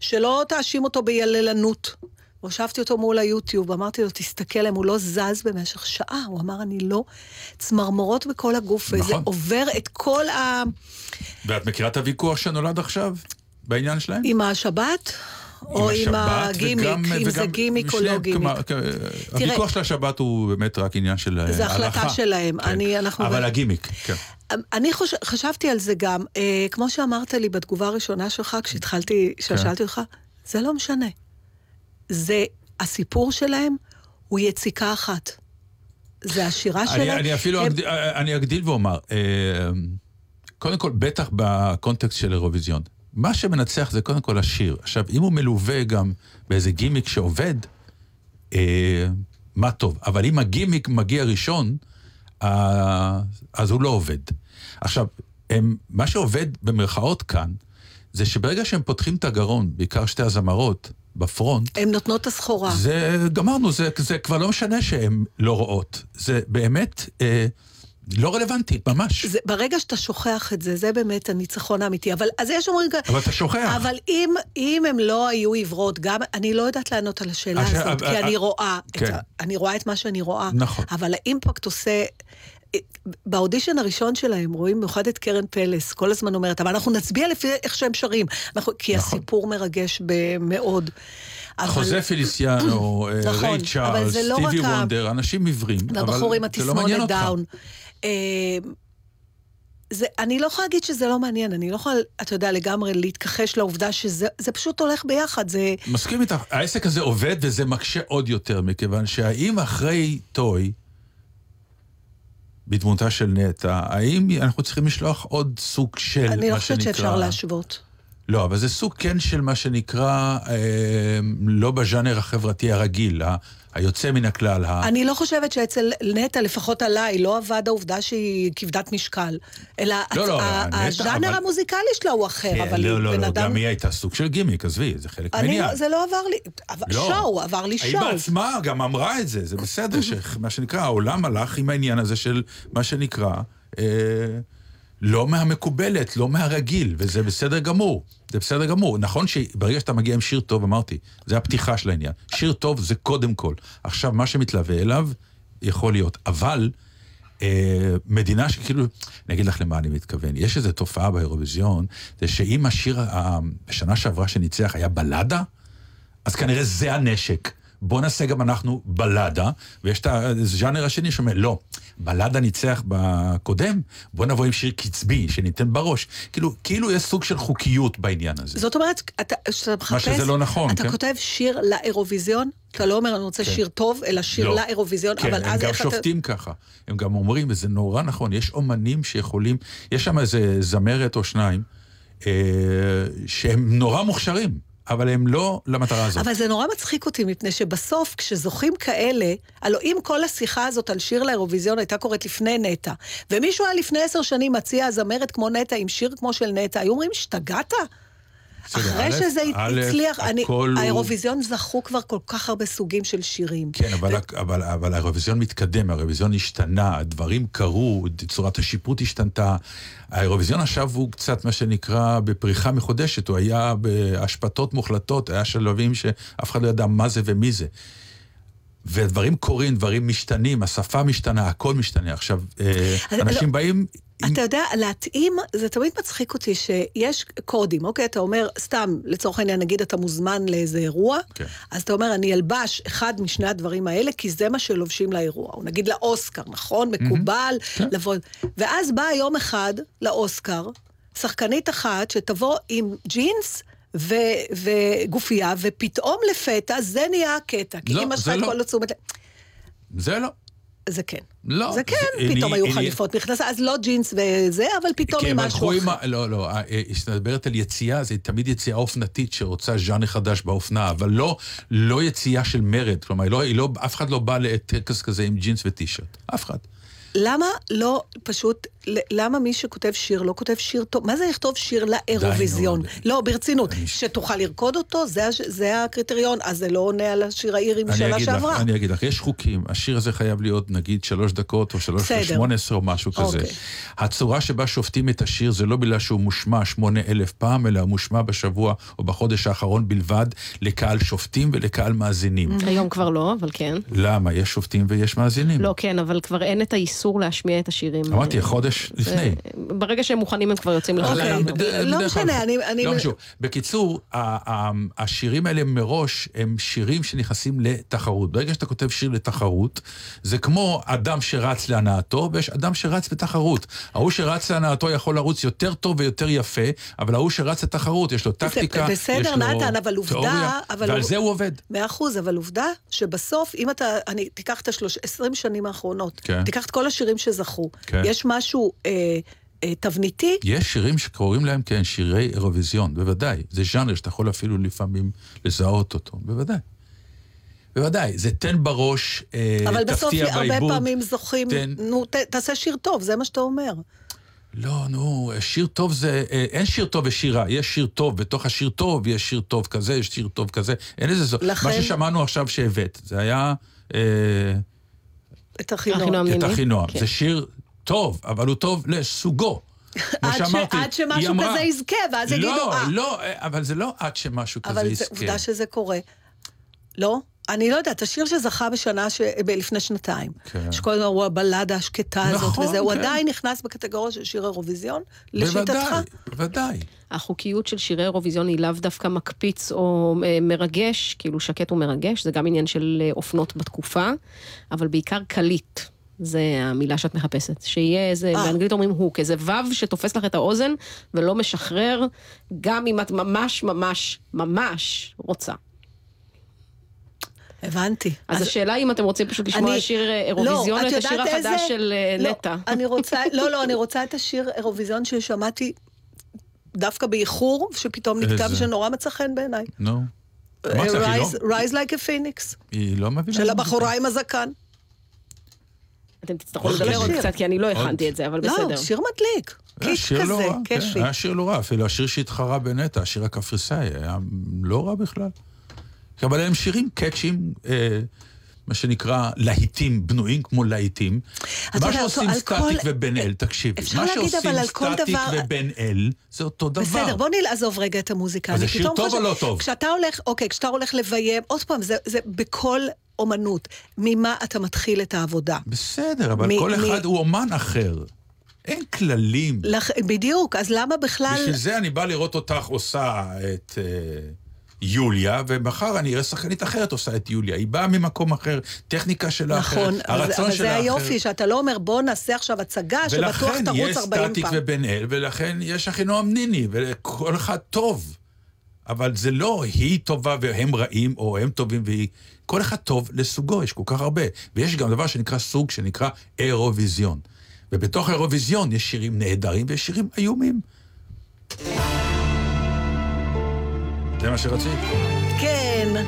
שלא תאשים אותו ביללנות. הושבתי אותו מול היוטיוב, אמרתי לו, תסתכל עליהם, הוא לא זז במשך שעה. הוא אמר, אני לא... צמרמורות בכל הגוף, וזה נכון. עובר את כל ה... ואת מכירה את הוויכוח שנולד עכשיו בעניין שלהם? עם השבת? או עם הגימיק, אם זה גימיק או לא גימיק. הוויכוח של השבת הוא באמת רק עניין של אה, הלכה. החלטה שלהם. כן. אני, אנחנו... אבל הגימיק, כן. אני חוש... חשבתי על זה גם, אה, כמו שאמרת לי בתגובה הראשונה שלך, כשהתחלתי, כן. כששאלתי אותך, זה לא משנה. זה, הסיפור שלהם הוא יציקה אחת. זה השירה אני, שלהם. אני אפילו הם- אגדיל, אני אגדיל ואומר, אה, קודם כל, בטח בקונטקסט של אירוויזיון. מה שמנצח זה קודם כל השיר. עכשיו, אם הוא מלווה גם באיזה גימיק שעובד, אה, מה טוב. אבל אם הגימיק מגיע ראשון, אה, אז הוא לא עובד. עכשיו, הם, מה שעובד במרכאות כאן, זה שברגע שהם פותחים את הגרון, בעיקר שתי הזמרות, בפרונט, הם נותנות את הסחורה. זה, גמרנו, זה, זה כבר לא משנה שהן לא רואות. זה באמת אה, לא רלוונטי, ממש. זה, ברגע שאתה שוכח את זה, זה באמת הניצחון האמיתי. אבל אז יש אומרים. אבל אתה שוכח. אבל אם, אם הם לא היו עיוורות, גם, אני לא יודעת לענות על השאלה הש- הזאת, אה, כי אה, אני רואה, את כן. ה, אני רואה את מה שאני רואה. נכון. אבל האימפקט עושה... באודישן הראשון שלהם רואים במיוחד את קרן פלס, כל הזמן אומרת, אבל אנחנו נצביע לפי איך שהם שרים. אנחנו, כי נכון. הסיפור מרגש מאוד. אבל- חוזה פיליסיאנו, אה, נכון, ריי צ'ארלס, לא סטיבי ה- וונדר, אנשים עיוורים, והבחור עם לא התסמונת אותך. אה, זה, אני לא יכולה להגיד שזה לא מעניין, אני לא יכולה, אתה יודע, לגמרי להתכחש לעובדה שזה זה פשוט הולך ביחד, זה... מסכים איתך, העסק הזה עובד וזה מקשה עוד יותר, מכיוון שהאם אחרי טוי, בדמותה של נטע, האם אנחנו צריכים לשלוח עוד סוג של, אני לא מה חושבת שנקרא... שאפשר להשוות. לא, אבל זה סוג כן של מה שנקרא, אה, לא בז'אנר החברתי הרגיל, ה- היוצא מן הכלל. ה- אני לא חושבת שאצל נטע, לפחות עליי, לא עבד העובדה שהיא כבדת משקל. אלא לא, לא, ה- נטע, הז'אנר אבל- המוזיקלי שלה הוא אחר, אה, אבל לא, לא, בן לא, אדם... גם היא הייתה סוג של גימיק, עזבי, זה חלק אני מהעניין. לא, זה לא עבר לי, לא. שואו, עבר לי היא שואו. בעצמה גם אמרה את זה, זה בסדר, שמה שנקרא, העולם הלך עם העניין הזה של מה שנקרא, אה, לא מהמקובלת, לא מהרגיל, וזה בסדר גמור. זה בסדר גמור. נכון שברגע שאתה מגיע עם שיר טוב, אמרתי, זה הפתיחה של העניין. שיר טוב זה קודם כל. עכשיו, מה שמתלווה אליו, יכול להיות. אבל, אה, מדינה שכאילו, אני אגיד לך למה אני מתכוון. יש איזו תופעה באירוויזיון, זה שאם השיר ה- בשנה שעברה שניצח היה בלדה, אז כנראה זה הנשק. בוא נעשה גם אנחנו בלדה, ויש את הז'אנר השני שאומר, לא, בלדה ניצח בקודם, בוא נבוא עם שיר קצבי, שניתן בראש. כאילו, כאילו יש סוג של חוקיות בעניין הזה. זאת אומרת, אתה, כשאתה מחפש... שזה לא נכון, אתה כן? כותב שיר לאירוויזיון, אתה לא אומר, אני רוצה כן. שיר טוב, אלא שיר לא. לאירוויזיון, כן, אבל הם אז גם איך אתה... שופטים ככה. הם גם אומרים, וזה נורא נכון, יש אומנים שיכולים, יש שם איזה זמרת או שניים, אה, שהם נורא מוכשרים, אבל הם לא למטרה הזאת. אבל זה נורא מצחיק אותי, מפני שבסוף, כשזוכים כאלה, הלוא אם כל השיחה הזאת על שיר לאירוויזיון הייתה קורית לפני נטע, ומישהו היה לפני עשר שנים מציע זמרת כמו נטע עם שיר כמו של נטע, היו אומרים, השתגעת? אחרי שזה הצליח, האירוויזיון זכו כבר כל כך הרבה סוגים של שירים. כן, אבל, אבל, אבל האירוויזיון מתקדם, האירוויזיון השתנה, הדברים קרו, צורת השיפוט השתנתה. האירוויזיון עכשיו הוא קצת מה שנקרא בפריחה מחודשת, הוא היה בהשפתות מוחלטות, היה שלבים שאף אחד לא ידע מה זה ומי זה. ודברים קורים, דברים משתנים, השפה משתנה, הכל משתנה. עכשיו, אה, אני- אנשים לא- באים... עם- אתה יודע, להתאים, זה תמיד מצחיק אותי שיש קודים, אוקיי? אתה אומר, סתם, לצורך העניין, נגיד אתה מוזמן לאיזה אירוע, כן. אז אתה אומר, אני אלבש אחד משני הדברים האלה, כי זה מה שלובשים לאירוע. או נגיד לאוסקר, נכון? מקובל, כן. לבוא... ואז בא יום אחד לאוסקר, שחקנית אחת שתבוא עם ג'ינס, ו- וגופייה, ופתאום לפתע זה נהיה הקטע. כי לא, אמא שלך את לא. כל התשומת לב. זה לא. זה כן. לא. זה כן, זה- פתאום אני- היו אני- חליפות מכנסה, אז לא ג'ינס וזה, אבל פתאום עם משהו אחר. עם. לא, לא, אה, אה, כשאת מדברת על יציאה, זה תמיד יציאה אופנתית שרוצה ז'אנר חדש באופנה, אבל לא, לא יציאה של מרד. כלומר, לא, לא, אף אחד לא בא לטקס כזה עם ג'ינס וטישרט. אף אחד. למה לא פשוט, למה מי שכותב שיר לא כותב שיר טוב? מה זה לכתוב שיר לאירוויזיון? לא, ברצינות. שתוכל לרקוד אותו, זה הש- זה הקריטריון, אז זה לא עונה על השיר האירי משנה אגיד לך, שעברה. אני אגיד לך, יש חוקים, השיר הזה חייב להיות נגיד שלוש דקות או שלוש בסדר. שמונה עשרה או משהו כזה. אוקיי. הצורה שבה שופטים את השיר זה לא בגלל שהוא מושמע שמונה אלף פעם, אלא הוא מושמע בשבוע או בחודש האחרון בלבד לקהל שופטים ולקהל מאזינים. היום כבר לא, אבל כן. למה? יש שופטים ויש מאזינים. לא, כן, אבל כבר אין את האיסור להשמיע את השירים. אמרתי, חודש זה- לפני. ברגע שהם מוכנים הם כבר יוצאים לחופשה. בד- לא בדרך משנה, כלל- אני- אני- לא חשוב. בקיצור, השירים האלה מראש הם שירים שנכנסים לתחרות. ברגע שאתה כותב שיר לתחרות, זה כמו אדם שרץ להנאתו, ויש אדם שרץ בתחרות. ההוא שרץ להנאתו יכול לרוץ יותר טוב ויותר יפה, אבל ההוא שרץ לתחרות, יש לו טקטיקה, יש בסדר, לו נתן, אבל עובדה, תיאוריה, אבל ועל זה הוא עובד. מאה אחוז, אבל עובדה שבסוף, אם אתה, אני, תיקח את השלוש, עשרים שנים האחרונות, כן. תיקח את כל השירים שזכו, כן. יש משהו אה, אה, תבניתי, יש שירים שקוראים להם, כן, שירי אירוויזיון, בוודאי. זה ז'אנר שאתה יכול אפילו לפעמים לזהות אותו, בוודאי. בוודאי, זה תן בראש, אה, אבל בסוף תפתיע הרבה בעיבוד. פעמים זוכים, תן- נו, ת, תעשה שיר טוב, זה מה שאתה אומר. לא, נו, שיר טוב זה... אה, אין שיר טוב ושירה, יש שיר טוב, בתוך השיר טוב יש שיר טוב כזה, יש שיר טוב כזה, אין איזה זאת. לכן- מה ששמענו עכשיו שהבאת, זה היה אה, את אחינועם. את. אחינועם. כן. זה שיר טוב, אבל הוא טוב לסוגו. כמו עד ש- שאמרתי, עד שמשהו אמרה- כזה יזכה, ואז יגידו, לא, "אה." לא, אה, אבל זה לא עד שמשהו כזה אבל זה יזכה. עובדה שזה קורה. לא? אני לא יודעת, השיר שזכה בשנה, ש... לפני שנתיים. כן. שכל הזמן הוא הבלדה השקטה הזאת, נכון, וזה, הוא כן. עדיין נכנס בקטגוריה של שיר אירוויזיון, לשיטתך? בוודאי, בוודאי. החוקיות של שירי אירוויזיון היא לאו דווקא מקפיץ או אה, מרגש, כאילו שקט ומרגש, זה גם עניין של אה, אופנות בתקופה, אבל בעיקר קליט. זה המילה שאת מחפשת. שיהיה איזה, אה. באנגלית אומרים הוק, איזה וו שתופס לך את האוזן ולא משחרר, גם אם את ממש ממש ממש רוצה. הבנתי. אז השאלה אם אתם רוצים פשוט לשמוע אני- שיר אה, לא, אירוויזיון או את את השיר החדש איזה? של אה, לא, נטע. אני רוצה, לא, לא, אני רוצה את השיר אירוויזיון ששמעתי דווקא באיחור, שפתאום נקטע איזה? ושנורא מצא חן בעיניי. נו. היא לא- Rise- Rise like a phoenix, היא לא מבינה. של הבחורה עם הזקן. אתם תצטרכו עוד לדבר עוד שיר. קצת, כי אני לא. הכנתי את זה, אבל לא, בסדר. שיר מדליק. היה קיק שיר לא כזה, רע, כן, כיפי. היה שיר לא רע, אפילו השיר שהתחרה בנטע, השיר הקפריסאי, היה לא רע בכלל. אבל הם שירים קאצ'ים, אה, מה שנקרא להיטים, בנויים כמו להיטים. מה שעושים סטטיק כל- ובן אל, תקשיבי, מה שעושים סטטיק דבר- ובן אל, זה אותו דבר. בסדר, בוא נעזוב רגע את המוזיקה. אז זה שיר טוב או לא טוב? כשאתה הולך, אוקיי, כשאתה הולך לביים, עוד פעם, זה, זה בכל אומנות, ממה אתה מתחיל את העבודה. בסדר, אבל מ- כל מ- אחד הוא אומן אחר. אין כללים. לח... בדיוק, אז למה בכלל... בשביל זה אני בא לראות אותך עושה את אה, יוליה, ומחר אני אראה שחקנית אחרת עושה את יוליה. היא באה ממקום אחר, טכניקה שלה נכון, אחרת, אבל, הרצון אבל שלה זה אחר. היופי, שאתה לא אומר, בוא נעשה עכשיו הצגה שבטוח ולכן תרוץ יש 40 סטטיק פעם. ובן אל, ולכן יש אחינועם ניני, וכל אחד טוב. אבל זה לא היא טובה והם רעים, או הם טובים והיא... כל אחד טוב לסוגו, יש כל כך הרבה. ויש גם דבר שנקרא סוג, שנקרא אירוויזיון. ובתוך האירוויזיון יש שירים נהדרים ויש שירים איומים. זה מה שרצית? כן,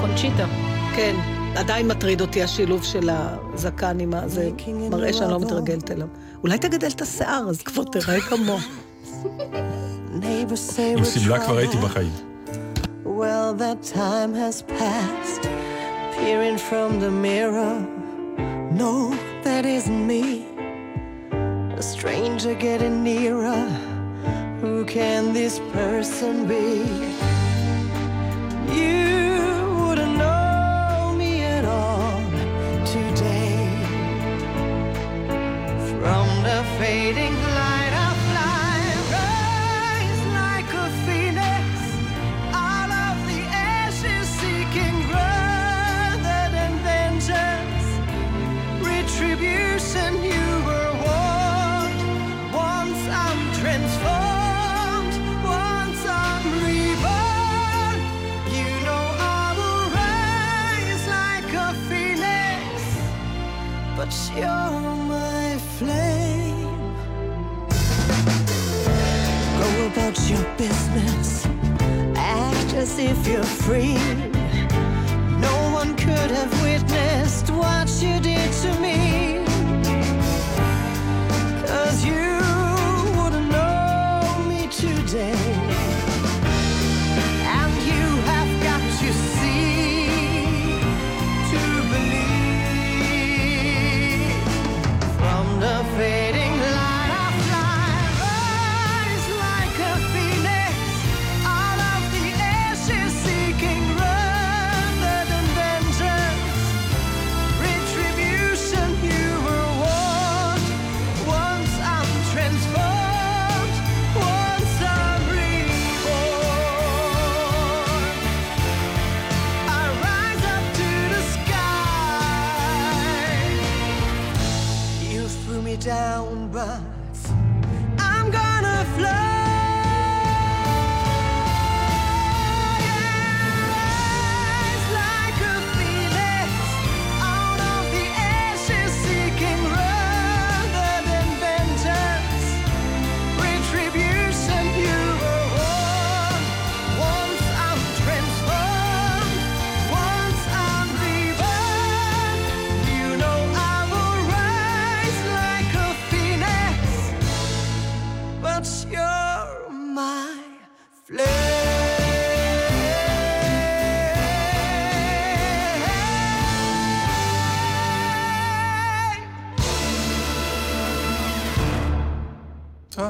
קונצ'יטה. כן. עדיין מטריד אותי השילוב של הזקן עם ה... זה מראה שאני לא מתרגלת אליו. אולי תגדל את השיער, אז כבר תראה כמוהו. Neighbors say עם we're שמלה כבר הייתי trying. בחיים. Well, that time has passed. Peering from the mirror. No, that isn't me. A stranger getting nearer. Who can this person be? You're my flame. Go about your business, act as if you're free. No one could have witnessed what you did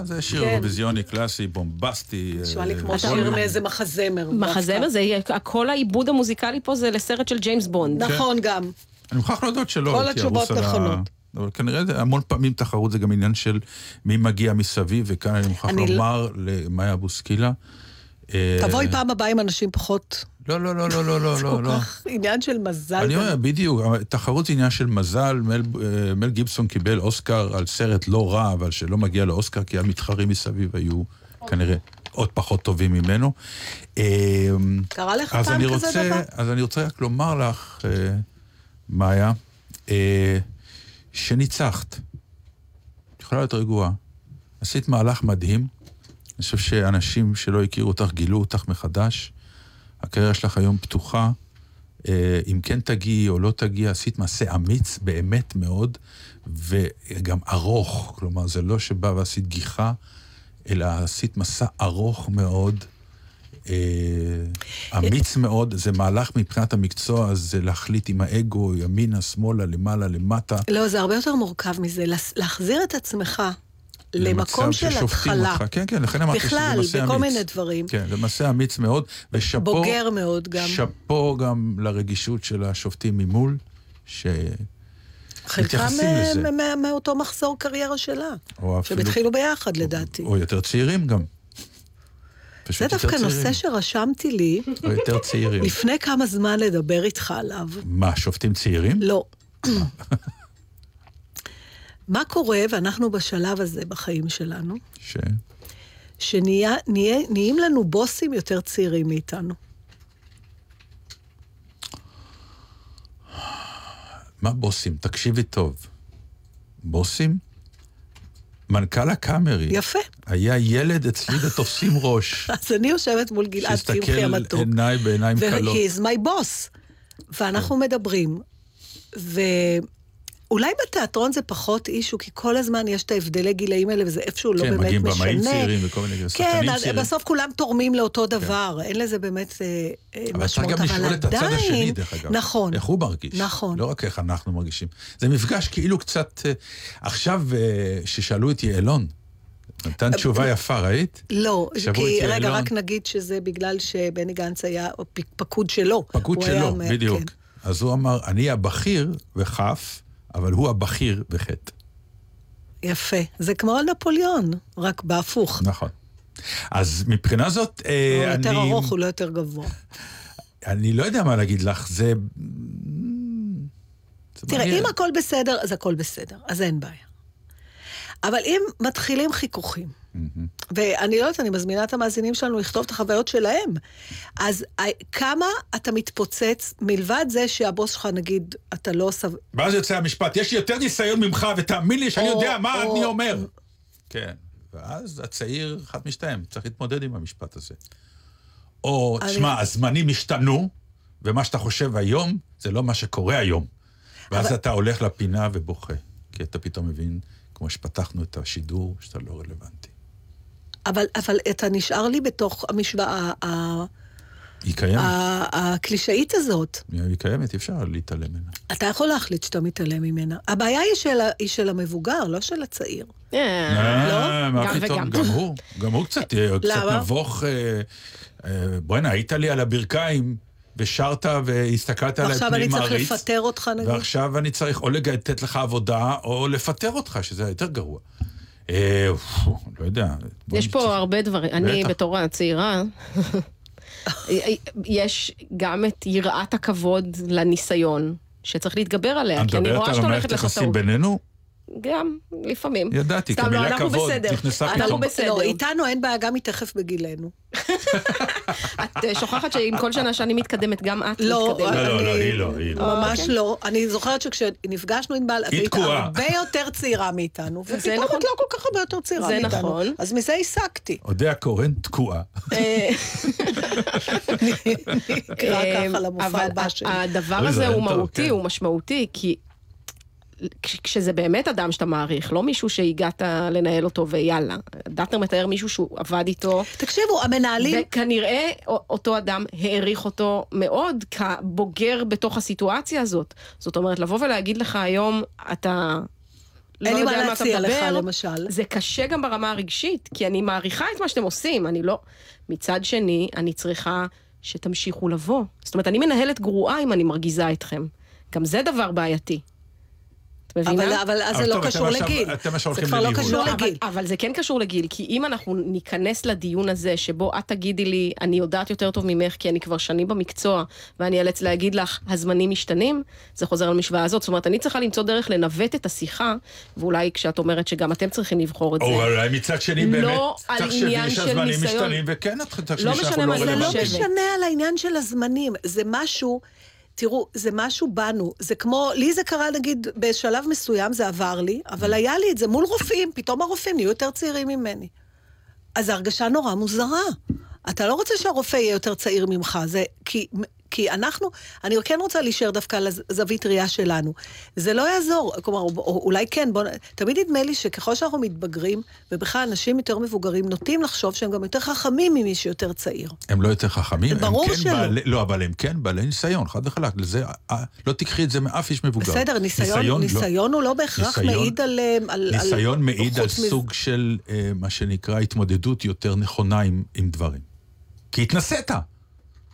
זה שיר כן. אירוויזיוני קלאסי, בומבסטי. נשמע לי אה, כמו כל- שיר מאיזה מחזמר. מחזמר דווקא. זה, יהיה- כל העיבוד המוזיקלי פה זה לסרט של ג'יימס בונד. נכון גם. אני מוכרח להודות שלא כל הייתי התשובות על ה... נכונות. אבל כנראה זה המון פעמים תחרות זה גם עניין של מי מגיע מסביב, וכאן אני מוכרח אני לא- לומר למאיה בוסקילה. אה, תבואי פעם הבאה עם אנשים פחות... לא, לא, לא, לא, לא, לא, זה לא, כל לא. כך עניין של מזל. אני. אומר, בדיוק, תחרות זה עניין של מזל, מל, אה, מל גיבסון קיבל אוסקר על סרט לא רע, אבל שלא מגיע לאוסקר, כי המתחרים מסביב היו כנראה עוד פחות טובים ממנו. אה, קרה לך פעם כזה רוצה, דבר? אז אני רוצה רק לומר לך, אה, מאיה, שניצחת. יכולה להיות רגועה. עשית מהלך מדהים. אני חושב שאנשים שלא הכירו אותך גילו אותך מחדש. הקריירה שלך היום פתוחה. אה, אם כן תגיעי או לא תגיעי, עשית מעשה אמיץ באמת מאוד, וגם ארוך. כלומר, זה לא שבא ועשית גיחה, אלא עשית מסע ארוך מאוד. אה, אמיץ מאוד, זה מהלך מבחינת המקצוע, זה להחליט עם האגו, ימינה, שמאלה, למעלה, למטה. לא, זה הרבה יותר מורכב מזה. להחזיר את עצמך למקום של התחלה. אותך. כן, כן, לכן אמרתי שזה בכלל, מעשה אמיץ. בכל מיני דברים. כן, זה מעשה אמיץ מאוד, ושאפו... בוגר מאוד גם. שאפו גם לרגישות של השופטים ממול, ש... חלקם אה, מאותו מחזור קריירה שלה. או אפילו... שהם התחילו ביחד, לדעתי. או יותר צעירים גם. זה דווקא. נושא שרשמתי לי או יותר צעירים. לפני כמה זמן לדבר איתך עליו. מה, שופטים צעירים? לא. מה קורה, ואנחנו בשלב הזה בחיים שלנו, ש... שנהיים לנו בוסים יותר צעירים מאיתנו. מה בוסים? תקשיבי טוב. בוסים? מנכ"ל הקאמרי. יפה. היה ילד אצלי ותופסים ראש. אז אני יושבת מול גלעד קמחי המתוק. עיניי בעיניים כלות. ו-he is my boss. ואנחנו מדברים, ואולי בתיאטרון זה פחות אישו, כי כל הזמן יש את ההבדלי גילאים האלה, וזה איפשהו לא כן, באמת מגיעים משנה. במאים צעירים וכל מיני כן, שחקנים צעירים. בסוף כולם תורמים לאותו דבר, אין לזה באמת אה, אה, אבל משמעות, גם לשאול את הצד השני, דרך אגב. נכון. איך הוא מרגיש. נכון. לא רק איך אנחנו מרגישים. זה מפגש כאילו קצת... אה, עכשיו, ששאלו את יעלון, נתן תשובה יפה, ראית? לא, כי רגע. רק נגיד שזה בגלל שבני גנץ היה פקוד שלו. פקוד שלו, בדיוק. כן. אז הוא אמר, אני הבכיר בכף, אבל הוא הבכיר בחטא. יפה. זה כמו נפוליאון, רק בהפוך. נכון. אז מבחינה זאת, אה, הוא יותר אני... ארוך, הוא לא יותר גבוה. אני לא יודע מה להגיד לך, זה... זה תראה, מעניין. אם הכל בסדר, אז הכל בסדר, אז אין בעיה. אבל אם מתחילים חיכוכים, ואני לא יודעת, אני מזמינה את המאזינים שלנו לכתוב את החוויות שלהם, אז ה- כמה אתה מתפוצץ, מלבד זה שהבוס שלך, נגיד, אתה לא סב... ואז יוצא המשפט, יש לי יותר ניסיון ממך, ותאמין לי שאני יודע מה אני אומר. כן. ואז הצעיר, אחד משתיים, צריך להתמודד עם המשפט הזה. או, תשמע, הזמנים השתנו, ומה שאתה חושב היום, זה לא מה שקורה היום. ואז אבל- אתה הולך לפינה ובוכה, כי אתה פתאום מבין, כמו שפתחנו את השידור, שאתה לא רלוונטי. אבל, אבל אתה נשאר לי בתוך המשוואה ה- היא קיימת, ה- הקלישאית הזאת. היא קיימת, אי אפשר להתעלם ממנה. אתה יכול להחליט שאתה מתעלם ממנה. הבעיה היא של, ה- היא של המבוגר, לא של הצעיר. אה, מה גם פתאום, וגם. גם הוא, גם הוא קצת אה? נבוך. אה, בוא'נה, היית לי על הברכיים, ושרת והסתכלת עליי ועכשיו אני פנים צריך מעריץ. לפטר אותך, נגיד. ועכשיו אני צריך או לתת לך עבודה, או לפטר אותך, שזה יותר גרוע. אה, לא יודע. יש פה הרבה דברים. אני. בתור הצעירה, יש גם את יראת הכבוד לניסיון, שצריך להתגבר עליה, את כי אני מדברת רואה על שאתה המערכת הולכת יחסים לחטאות. בינינו? גם, לפעמים. ידעתי, כי לא, אנחנו כבוד בסדר. נכנסה אנחנו פתאום. בסדר. לא, איתנו אין בעיה, גם היא תכף בגילנו. את אה, שוכחת שעם כל שנה שאני מתקדמת, גם את לא, מתקדמת. לא, לא, לא, אני- היא לא, היא לא. ממש אוקיי. לא. אני זוכרת שכשנפגשנו עם בעל, אז היא היית. הרבה יותר צעירה מאיתנו, זה ופתאום נכון. את לא כל כך הרבה יותר צעירה זה מאיתנו. נכון. אז מזה הסקתי. אודיה קורן תקועה. אה, נקרא ככה למופע אבל הבא שלי. הדבר הזה זה הוא מהותי, כן. הוא משמעותי, כי כש- כשזה באמת אדם שאתה מעריך, לא מישהו שהגעת לנהל אותו ויאללה. דטנר מתאר מישהו שהוא עבד איתו, תקשיבו, המנהלים... וכנראה אותו אדם העריך אותו מאוד כבוגר בתוך הסיטואציה הזאת. זאת אומרת, לבוא ולהגיד לך היום, אתה... לא אין לי מה להציע לך, מדבר, למשל. זה קשה גם ברמה הרגשית, כי אני מעריכה את מה שאתם עושים, אני לא... מצד שני, אני צריכה שתמשיכו לבוא. זאת אומרת, אני מנהלת גרועה אם אני מרגיזה אתכם. גם זה דבר בעייתי. את מבינה? אבל, אבל אז אבל זה לא קשור לגיל. אתם עכשיו זה כבר לא. קשור לא, אבל, לגיל. אבל זה כן קשור לגיל, כי אם אנחנו ניכנס לדיון הזה, שבו את תגידי לי, אני יודעת יותר טוב ממך, כי אני כבר שנים במקצוע, ואני אאלץ להגיד לך, הזמנים משתנים, זה חוזר למשוואה הזאת. זאת אומרת, אני צריכה למצוא דרך לנווט את השיחה, ואולי כשאת אומרת שגם אתם צריכים לבחור את זה. או אולי מצד שני באמת, לא על תחשבי עניין של שהזמנים ניסיון. משתנים, וכן, את תחשבי לא שאנחנו לא מה זה לא. רלוונטיים. משנה על העניין של הזמנים, זה משהו... תראו, זה משהו בנו. זה כמו, לי זה קרה, נגיד, בשלב מסוים זה עבר לי, אבל היה לי את זה מול רופאים, פתאום הרופאים נהיו יותר צעירים ממני. אז הרגשה נורא מוזרה. אתה לא רוצה שהרופא יהיה יותר צעיר ממך, זה כי, כי אנחנו, אני כן רוצה להישאר דווקא על הזווית ראייה שלנו. זה לא יעזור, כלומר, או, או, אולי כן, בוא, תמיד נדמה לי שככל שאנחנו מתבגרים, ובכלל אנשים יותר מבוגרים נוטים לחשוב שהם גם יותר חכמים ממי שיותר צעיר. הם לא יותר חכמים, ברור הם כן שלא. בעלי, לא, אבל הם כן בעלי ניסיון, חד וחלק. לזה, אה, לא תיקחי את זה מאף איש מבוגר. בסדר, ניסיון, לא. ניסיון הוא לא בהכרח ניסיון- מעיד על... אה, על ניסיון על, מעיד על סוג של אה, מה שנקרא התמודדות יותר נכונה עם, עם דברים. כי התנסית.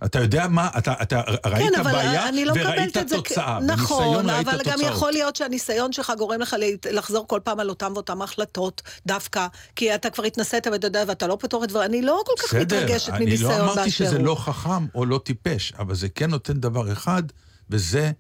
אתה יודע מה, אתה, אתה ראית כן, בעיה אני לא וראית תוצאה. נכון, אבל גם תוצאות. יכול להיות שהניסיון שלך גורם לך לחזור כל פעם על אותם ואותם החלטות, דווקא, כי אתה כבר התנסית ואתה יודע, ואתה לא פתור את דבר, אני לא כל כך מתרגשת אני מניסיון לא אמרתי באשר שזה הוא. לא חכם או לא טיפש, אבל זה כן נותן דבר אחד, וזה,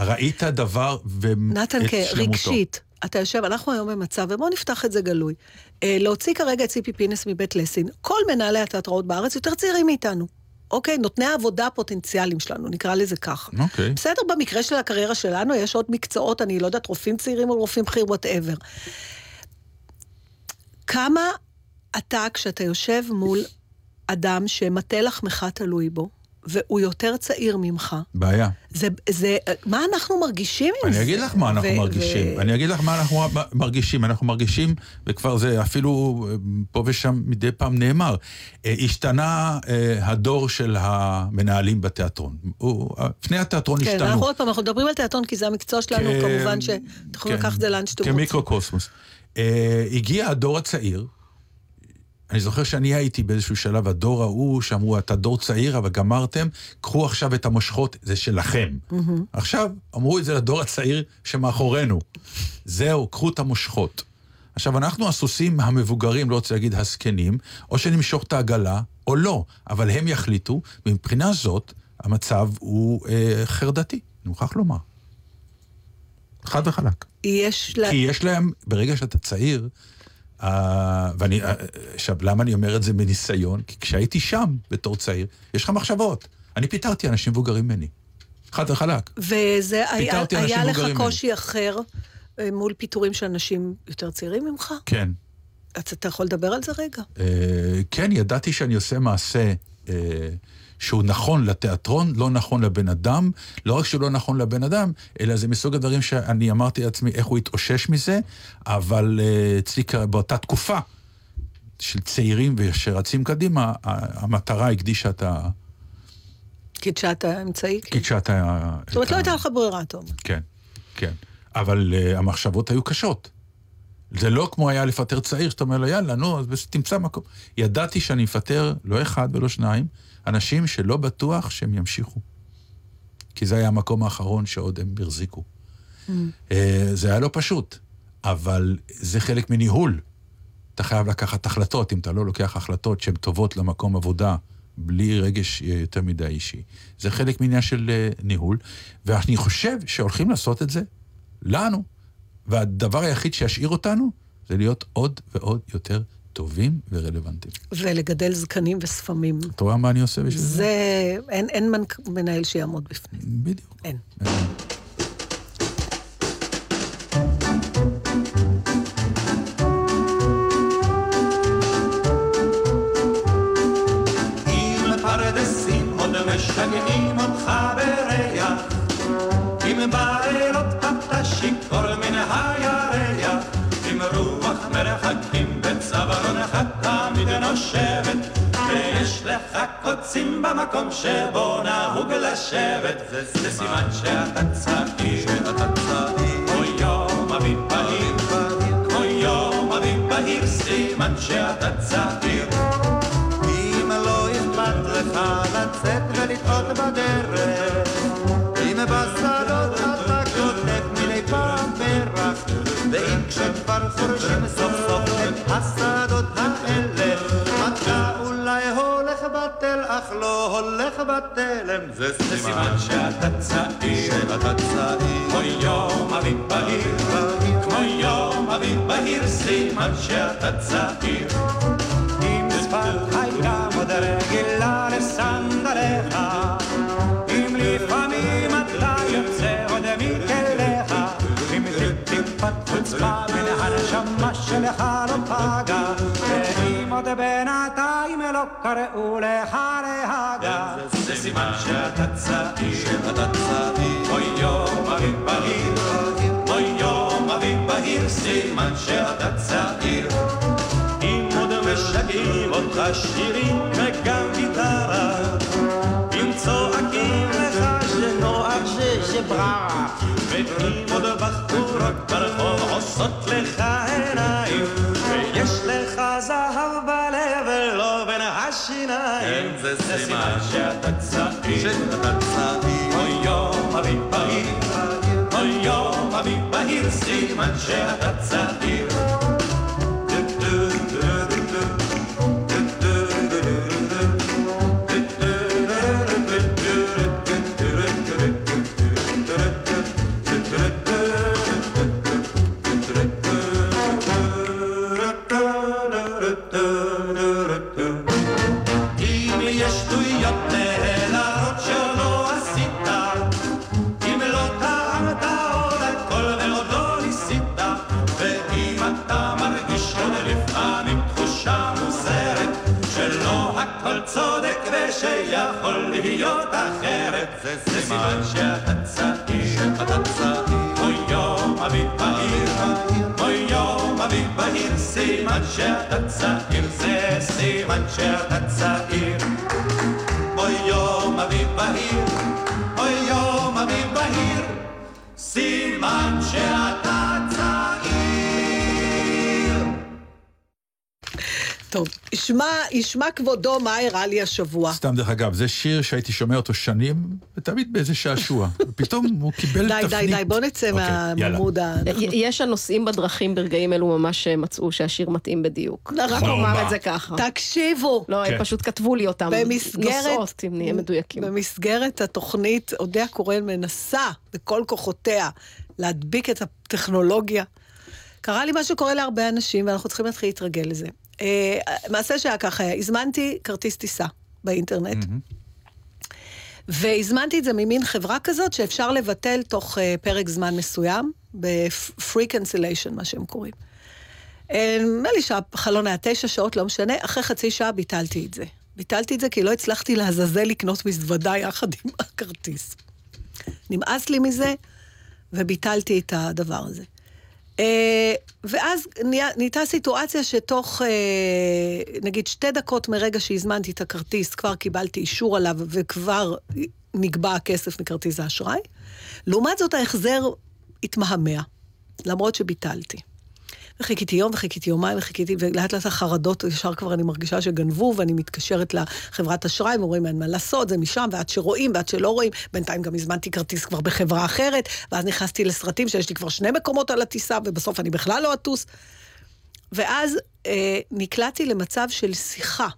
ראית דבר ואת נתן, שלמותו. רגשית, אתה יושב, אנחנו היום במצב, ובואו נפתח את זה גלוי. אה, להוציא כרגע את ציפי פינס מבית לסין, כל מנהלי התיאטראות בארץ יותר צעירים מאיתנו. אוקיי? נותני העבודה הפוטנציאליים שלנו, נקרא לזה ככה. אוקיי. בסדר, במקרה של הקריירה שלנו יש עוד מקצועות, אני לא יודעת, רופאים צעירים או רופאים בכירים, וואטאבר. כמה אתה, כשאתה יושב מול אדם שמטה לחמך תלוי בו, והוא יותר צעיר ממך, בעיה. זה, זה, מה אנחנו מרגישים עם זה? אני אגיד לך מה אנחנו ו- מרגישים. ו- אני אגיד לך מה אנחנו מרגישים. אנחנו מרגישים, וכבר זה אפילו אה, פה ושם מדי פעם נאמר, אה, השתנה אה, הדור של המנהלים בתיאטרון. פני התיאטרון כן, השתנו. אנחנו עוד פעם, אנחנו מדברים על תיאטרון כי זה המקצוע שלנו, כ- כמובן שאתם יכולים כן, לקחת את זה לאן שאתם רוצים. כמיקרוקוסמוס. הגיע הדור הצעיר, אני זוכר שאני הייתי באיזשהו שלב, הדור ההוא, שאמרו, אתה דור צעיר, אבל גמרתם, קחו עכשיו את המושכות, זה שלכם. מהמם. עכשיו, אמרו את זה לדור הצעיר שמאחורינו. זהו, קחו את המושכות. עכשיו, אנחנו הסוסים המבוגרים, לא רוצה להגיד הזקנים, או שנמשוך את העגלה, או לא, אבל הם יחליטו, ומבחינה זאת, המצב הוא אה, חרדתי, אני מוכרח לומר. חד וחלק. יש לה... כי יש להם, ברגע שאתה צעיר, uh, ואני, אה, עכשיו, למה אני אומר את זה מניסיון? כי כשהייתי שם, בתור צעיר, יש לך מחשבות. אני פיטרתי אנשים מבוגרים ממני. חד וחלק. וזה היה, היה לך קושי אחר אה, מול פיטורים של אנשים יותר צעירים ממך? כן. אז אתה יכול לדבר על זה רגע? Uh, כן, ידעתי שאני עושה מעשה uh, שהוא נכון לתיאטרון, לא נכון לבן אדם. לא רק שהוא לא נכון לבן אדם, אלא זה מסוג הדברים שאני אמרתי לעצמי איך הוא התאושש מזה, אבל uh, אצלי כ- באותה תקופה של צעירים ושרצים קדימה, המטרה הקדישה את ה... קידשה את האמצעי? כן. קידשה את ה... זאת אומרת, לא הייתה לך ברירה, אתה אומר. כן, כן. אבל uh, המחשבות היו קשות. זה לא כמו היה לפטר צעיר, שאתה אומר לו, יאללה, נו, אז תמצא מקום. ידעתי שאני מפטר, לא אחד ולא שניים, אנשים שלא בטוח שהם ימשיכו. כי זה היה המקום האחרון שעוד הם החזיקו. אה, זה היה לא פשוט, אבל זה חלק מניהול. אתה חייב לקחת החלטות, אם אתה לא לוקח החלטות שהן טובות למקום עבודה, בלי רגש אה, יותר מדי אישי. זה חלק מעניין של אה, ניהול, ואני חושב שהולכים לעשות את זה לנו, והדבר היחיד שישאיר אותנו זה להיות עוד ועוד יותר טובים ורלוונטיים. ולגדל זקנים ושפמים. אתה רואה מה אני עושה בשביל זה? זה... אין, אין מנק- מנהל שיעמוד בפנים. בדיוק. אין. אם נושבת, ויש לך קוצים במקום שבו נהוג לשבת, זה סימן שאתה צעיר, כמו יום אביב בהיר, כמו יום אביב בהיר, סימן שאתה צעיר. אם לא אכפת לך לצאת ולטעות בדרך, אם בשדות אתה כותב מדי פעם פרח, ואם כשכבר חורשים סוף סוף את השדות בטל, אך לא הולך בתלם, זה סימן שאתה צעיר, שאתה צעיר, כמו יום אביב בהיר, כמו יום אביב בהיר, סימן שאתה צעיר. אם שפת הייתה עוד רגילה לסנדליך, קראו לך להגה. זה סימן שאתה צעיר, שאתה צעיר. אוי יום אביב בהיר, אוי יום אביב בהיר, סימן שאתה צעיר. אם עוד משגעים אותך שירים וגם גיטרה, אם צועקים לך שנוח ששבררה, ואם עוד בחורות ברחוב עושות לך עיניים, השיניים, זה סימן שאתה צעיר, שאתה צעיר, אוי יום אביב בהיר, אוי יום אביב בהיר, סימן שאתה צעיר. צודק ושיכול להיות אחרת, זה סימן שאתה צעיר, שאתה צעיר, אוי יום אביב בהיר, אוי יום אביב בהיר, סימן שאתה צעיר, זה סימן שאתה צעיר. אוי יום אביב בהיר, אוי יום אביב בהיר, סימן שאתה טוב, ישמע, ישמע כבודו מה הראה לי השבוע. סתם דרך אגב, זה שיר שהייתי שומע אותו שנים, ותמיד באיזה שעשוע. ופתאום הוא קיבל די, תפנית. די, די, בוא נצא אוקיי, יאללה. מהעמוד ה... יש הנוסעים בדרכים ברגעים אלו ממש מצאו שהשיר מתאים בדיוק. רק נכון. נאמר את זה ככה. תקשיבו. לא, הם כן. פשוט כתבו לי אותם. במסגרת, נוסעות, אם נהיה מדויקים. במסגרת התוכנית, אודיה קורן מנסה בכל כוחותיה להדביק את הטכנולוגיה. קרה לי מה שקורה להרבה אנשים, ואנחנו צריכים להתחיל להתרגל לזה. אה, מעשה שהיה ככה, הזמנתי כרטיס טיסה באינטרנט, והזמנתי את זה ממין חברה כזאת שאפשר לבטל תוך אה, פרק זמן מסוים, ב-free cancellation, מה שהם קוראים. אה, נדמה לי שהחלון היה תשע שעות, לא משנה, אחרי חצי שעה ביטלתי את זה. ביטלתי את זה כי לא הצלחתי לעזאזל לקנות מזוודה יחד עם הכרטיס. נמאס לי מזה, וביטלתי את הדבר הזה. אה, ואז נהייתה סיטואציה שתוך, אה, נגיד, שתי דקות מרגע שהזמנתי את הכרטיס, כבר קיבלתי אישור עליו וכבר נגבה הכסף מכרטיס האשראי. לעומת זאת, ההחזר התמהמה, למרות שביטלתי. וחיכיתי יום וחיכיתי יומיים וחיכיתי, ולאט לאט החרדות, ישר כבר אני מרגישה שגנבו, ואני מתקשרת לחברת אשראי, ואומרים, אין מה לעשות, זה משם, ועד שרואים, ועד שלא רואים. בינתיים גם הזמנתי כרטיס כבר בחברה אחרת, ואז נכנסתי לסרטים שיש לי כבר שני מקומות על הטיסה, ובסוף אני בכלל לא אטוס. ואז אה, נקלעתי למצב של שיחה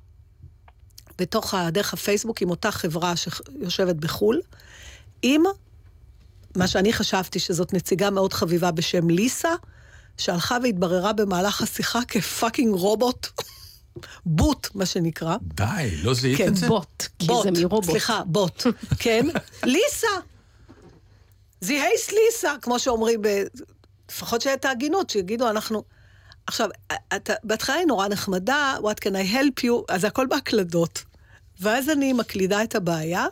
בתוך, דרך הפייסבוק עם אותה חברה שיושבת בחו"ל, עם מה שאני חשבתי שזאת נציגה מאוד חביבה בשם ליסה, שהלכה והתבררה במהלך השיחה כפאקינג רובוט, בוט, מה שנקרא. די, לא זיהית כן, את זה? בוט, כי בוט, זה מרובוט. סליחה, בוט, כן? ליסה. זיהייס ליסה, כמו שאומרים, ב... לפחות את ההגינות, שיגידו, אנחנו... עכשיו, אתה, בהתחלה היא נורא נחמדה, what can I help you, אז הכל בהקלדות. ואז אני מקלידה את הבעיה,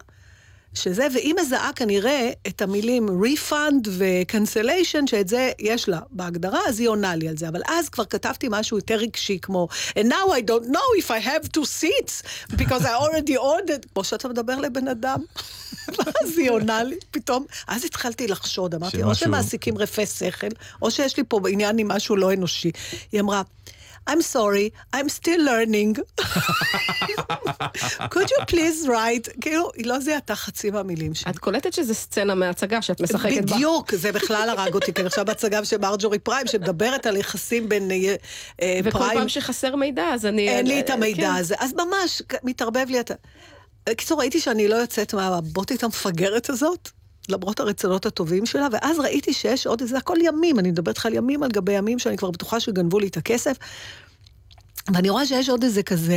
שזה, והיא מזהה כנראה את המילים refund ו-cancellation, שאת זה יש לה בהגדרה, אז היא עונה לי על זה. אבל אז כבר כתבתי משהו יותר רגשי, כמו, and now I don't know if I have two seats, because I already ordered, כמו שאתה מדבר לבן אדם. ואז היא עונה לי, פתאום, אז התחלתי לחשוד, אמרתי, או שמשהו- שמעסיקים רפי שכל, או שיש לי פה עניין עם משהו לא אנושי. היא אמרה, I'm sorry, I'm still learning. could you please write? כאילו, היא לא זיהתה חצי מהמילים שלי. את קולטת שזה סצנה מההצגה שאת משחקת בה. בדיוק, זה בכלל הרג אותי, כי אני עכשיו בהצגה של מרג'ורי פריים, שמדברת על יחסים בין אה, אה, וכל פריים... פעם שחסר מידע, אז אני... אין לי את המידע כן. הזה. אז ממש, מתערבב לי אתה... בקיצור, ראיתי שאני לא יוצאת מהבוטית המפגרת הזאת, למרות הרצונות הטובים שלה, ואז ראיתי שיש עוד איזה, הכל ימים, אני מדברת איתך על ימים על גבי ימים, שאני כבר בטוחה שגנבו לי את הכסף. ואני רואה שיש עוד איזה כזה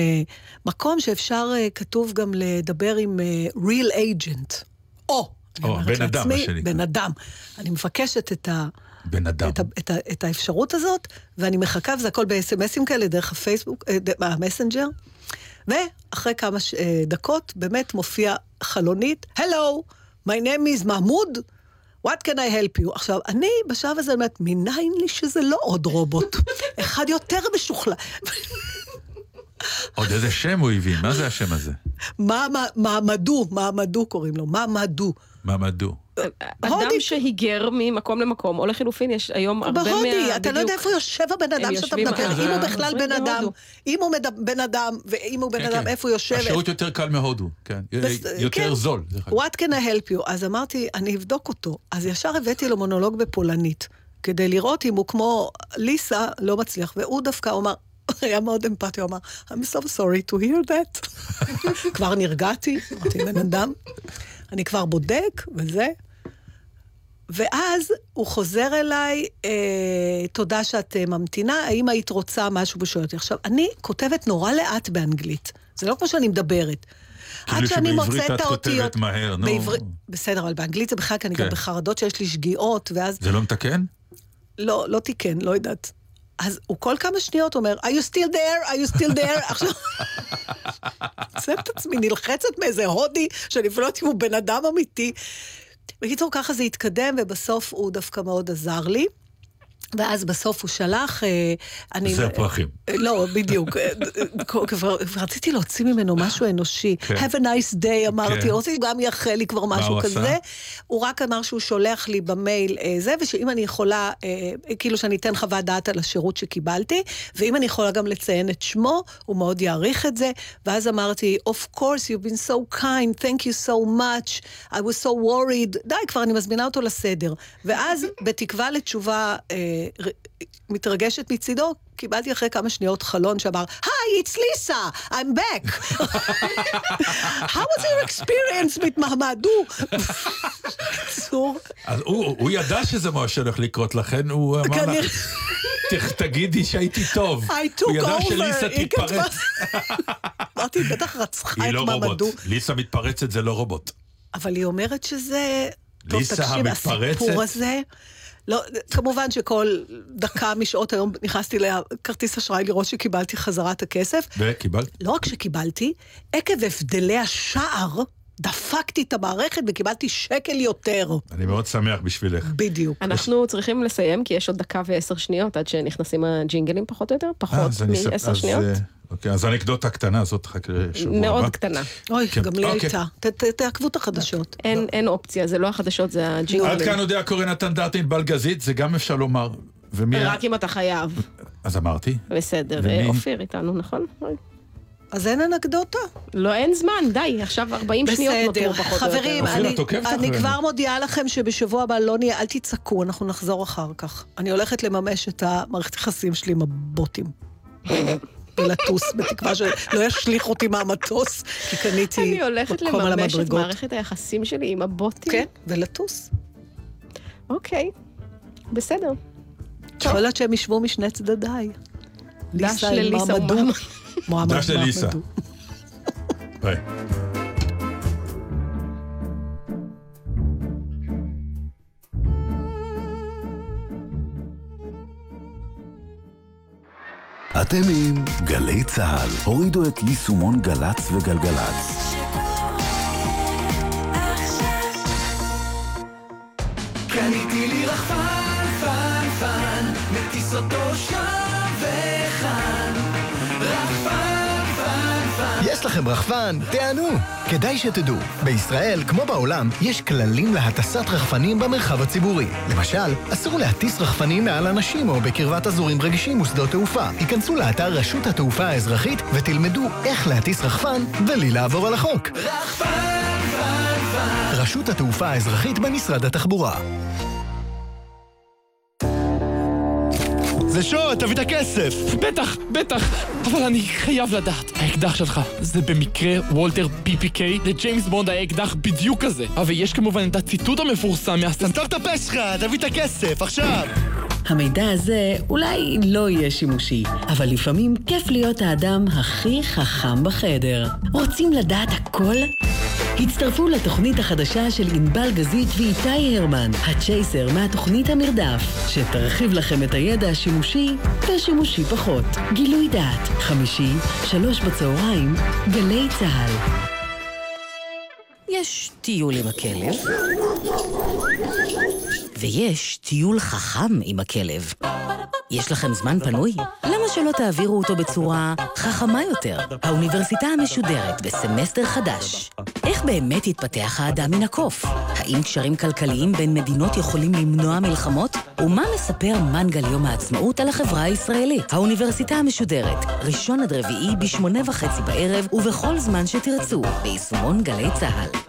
מקום שאפשר, אה, כתוב גם לדבר עם אה, real agent. או, אני או, אומרת בן אדם, לעצמי, מה שנקרא. בן אדם. אני מבקשת את ה... בן אדם. את, ה, את, ה, את האפשרות הזאת, ואני מחכה, וזה הכל ב-SMSים כאלה, דרך הפייסבוק, אה, המסנג'ר, ואחרי כמה ש... דקות באמת מופיע חלונית, Hello, my name is מחמוד, what can I help you? עכשיו, אני בשלב הזה אומרת, מניין לי שזה לא עוד רובוט, אחד יותר משוכלל. עוד איזה שם הוא הביא, מה זה השם הזה? מעמדו, מעמדו קוראים לו, מעמדו. מעמדו. אדם שהיגר ממקום למקום, או לחילופין, יש היום הרבה מה... בהודי, אתה לא יודע. איפה יושב הבן אדם שאתה מדבר, אה, אם הוא בכלל בן אדם. אם הוא בן אדם, ואם הוא בן כן, אדם, כן. איפה הוא יושב. השירות יותר קל מהודו, כן. בס- יותר כן. זול. What can I help you? אז אמרתי, אני אבדוק אותו. אז ישר הבאתי לו מונולוג בפולנית, כדי לראות אם הוא כמו ליסה, לא מצליח. והוא דווקא אמר, היה מאוד אמפתי, הוא אמר, I'm so sorry to hear that. כבר נרגעתי, אמרתי, בן אדם, אני כבר בודק, וזה. ואז הוא חוזר אליי, אה, תודה שאת אה, ממתינה, האם היית רוצה משהו ושואל אותי. עכשיו, אני כותבת נורא לאט באנגלית, זה לא כמו שאני מדברת. כאילו עד שאני שבעברית מוצאת את את האותיות... כותבת מהר, נו. בעברית- בסדר, אבל באנגלית זה בכלל, כי אני גם כן. בחרדות שיש לי שגיאות, ואז... זה לא מתקן? לא, לא תיקן, לא יודעת. אז הוא כל כמה שניות אומר, are you still there? are you still there? עכשיו, מוצאת את עצמי נלחצת מאיזה הודי, שאני אפילו לא יודעת אם הוא בן אדם אמיתי. בקיצור, ככה זה התקדם, ובסוף הוא דווקא מאוד עזר לי. ואז בסוף הוא שלח, אה, אני... זה הפרחים. אה, לא, בדיוק. כבר- רציתי להוציא ממנו משהו אנושי. כן. Have a nice day, אמרתי, כן. רציתי גם יאחל לי כבר משהו כזה. עשה? הוא רק אמר שהוא שולח לי במייל אה, זה, ושאם אני יכולה, כאילו שאני אתן חוות דעת על השירות שקיבלתי, ואם אני יכולה גם לציין את שמו, הוא מאוד יעריך את זה. ואז אמרתי, of course, you've been so kind, thank you so much, I was so worried. די, כבר אני מזמינה אותו לסדר. ואז, בתקווה לתשובה מתרגשת מצידו, קיבלתי אחרי כמה שניות חלון שאמר, היי, it's Lisa, I'm back. How was your experience with מעמדו? בקיצור, אז הוא ידע שזה מה שהולך לקרות, לכן הוא אמר לה, "תח- תגידי שהייתי טוב. הוא ידע. שליסה היא תתפרץ. אמרתי, היא בטח רצחה היא את לא רובוט. מעמדו. ליסה מתפרצת זה לא רובוט. אבל היא אומרת שזה... טוב, ליסה תקשיב, המתפרצת? הסיפור הזה... לא, כמובן שכל דקה משעות היום נכנסתי לכרטיס אשראי לראות שקיבלתי חזרה את הכסף. וקיבלת? לא רק שקיבלתי, עקב הבדלי השער, דפקתי את המערכת וקיבלתי שקל יותר. אני מאוד שמח בשבילך. בדיוק. אנחנו צריכים לסיים, כי יש עוד דקה ועשר שניות עד שנכנסים הג'ינגלים פחות או יותר, אה, פחות אז מעשר אז, שניות. אה, אוקיי, אז האנקדוטה הקטנה הזאת חכה לשבוע הבא. מאוד קטנה. אוי, כן, גם לי אוקיי. הייתה. ת- ת- תעקבו את החדשות. אין, אין אופציה, זה לא החדשות, זה הג'ינגלים. עד כאן יודע קורא נתן דרטין בלגזית, זה גם אפשר לומר. רק אם אתה חייב. אז אמרתי. בסדר, אופיר איתנו, נכון? אז אין אנקדוטה. לא, אין זמן, די, עכשיו 40 שניות בסדר, נותרו פחות או יותר. חברים, אופיר, אני, אני. כבר מודיעה לכם שבשבוע הבא לא נהיה, אל תצעקו, אנחנו נחזור אחר כך. אני הולכת לממש את המערכת יחסים שלי עם הבוטים. ולטוס, בתקווה שלא ישליך אותי מהמטוס, כי קניתי אני הולכת מקום על לממש את המדרגות. מערכת היחסים שלי עם הבוטים? כן, ולטוס. אוקיי, בסדר. יכול להיות שהם ישבו משני צדדיי. דש לליסה מעמדו. ומעמד. מועמד דש לליסה. ביי. אתם עם גלי צה"ל. הורידו את יישומון גל"צ וגלגלצ. קניתי לי רחפן, לכם רחפן? תענו! כדאי שתדעו, בישראל, כמו בעולם, יש כללים להטסת רחפנים במרחב הציבורי. למשל, אסור להטיס רחפנים מעל אנשים או בקרבת אזורים רגישים ושדות תעופה. היכנסו לאתר רשות התעופה האזרחית ותלמדו איך להטיס רחפן בלי לעבור על החוק. רחפן, פן, פן. רשות התעופה האזרחית במשרד התחבורה. זה שו, תביא את הכסף! בטח, בטח, אבל אני חייב לדעת. האקדח שלך, זה במקרה וולטר PPK? לג'יימס בונד היה אקדח בדיוק כזה. אבל יש כמובן את הציטוט המפורסם מהסטנ... תסגור את הפה שלך, תביא את הכסף, עכשיו! המידע הזה אולי לא יהיה שימושי, אבל לפעמים כיף להיות האדם הכי חכם בחדר. רוצים לדעת הכל? הצטרפו לתוכנית החדשה של ענבל גזית ואיתי הרמן, הצ'ייסר מהתוכנית המרדף, שתרחיב לכם את הידע השימושי ושימושי פחות. גילוי דעת, חמישי, שלוש בצהריים, גלי צה"ל. יש טיול עם הכלב, ויש טיול חכם עם הכלב. יש לכם זמן פנוי? למה שלא תעבירו אותו בצורה חכמה יותר? האוניברסיטה המשודרת בסמסטר חדש. איך באמת יתפתח האדם מן הקוף? האם קשרים כלכליים בין מדינות יכולים למנוע מלחמות? ומה מספר מנגל יום העצמאות על החברה הישראלית? האוניברסיטה המשודרת, ראשון עד רביעי בשמונה וחצי בערב ובכל זמן שתרצו, ביישומון גלי צה"ל.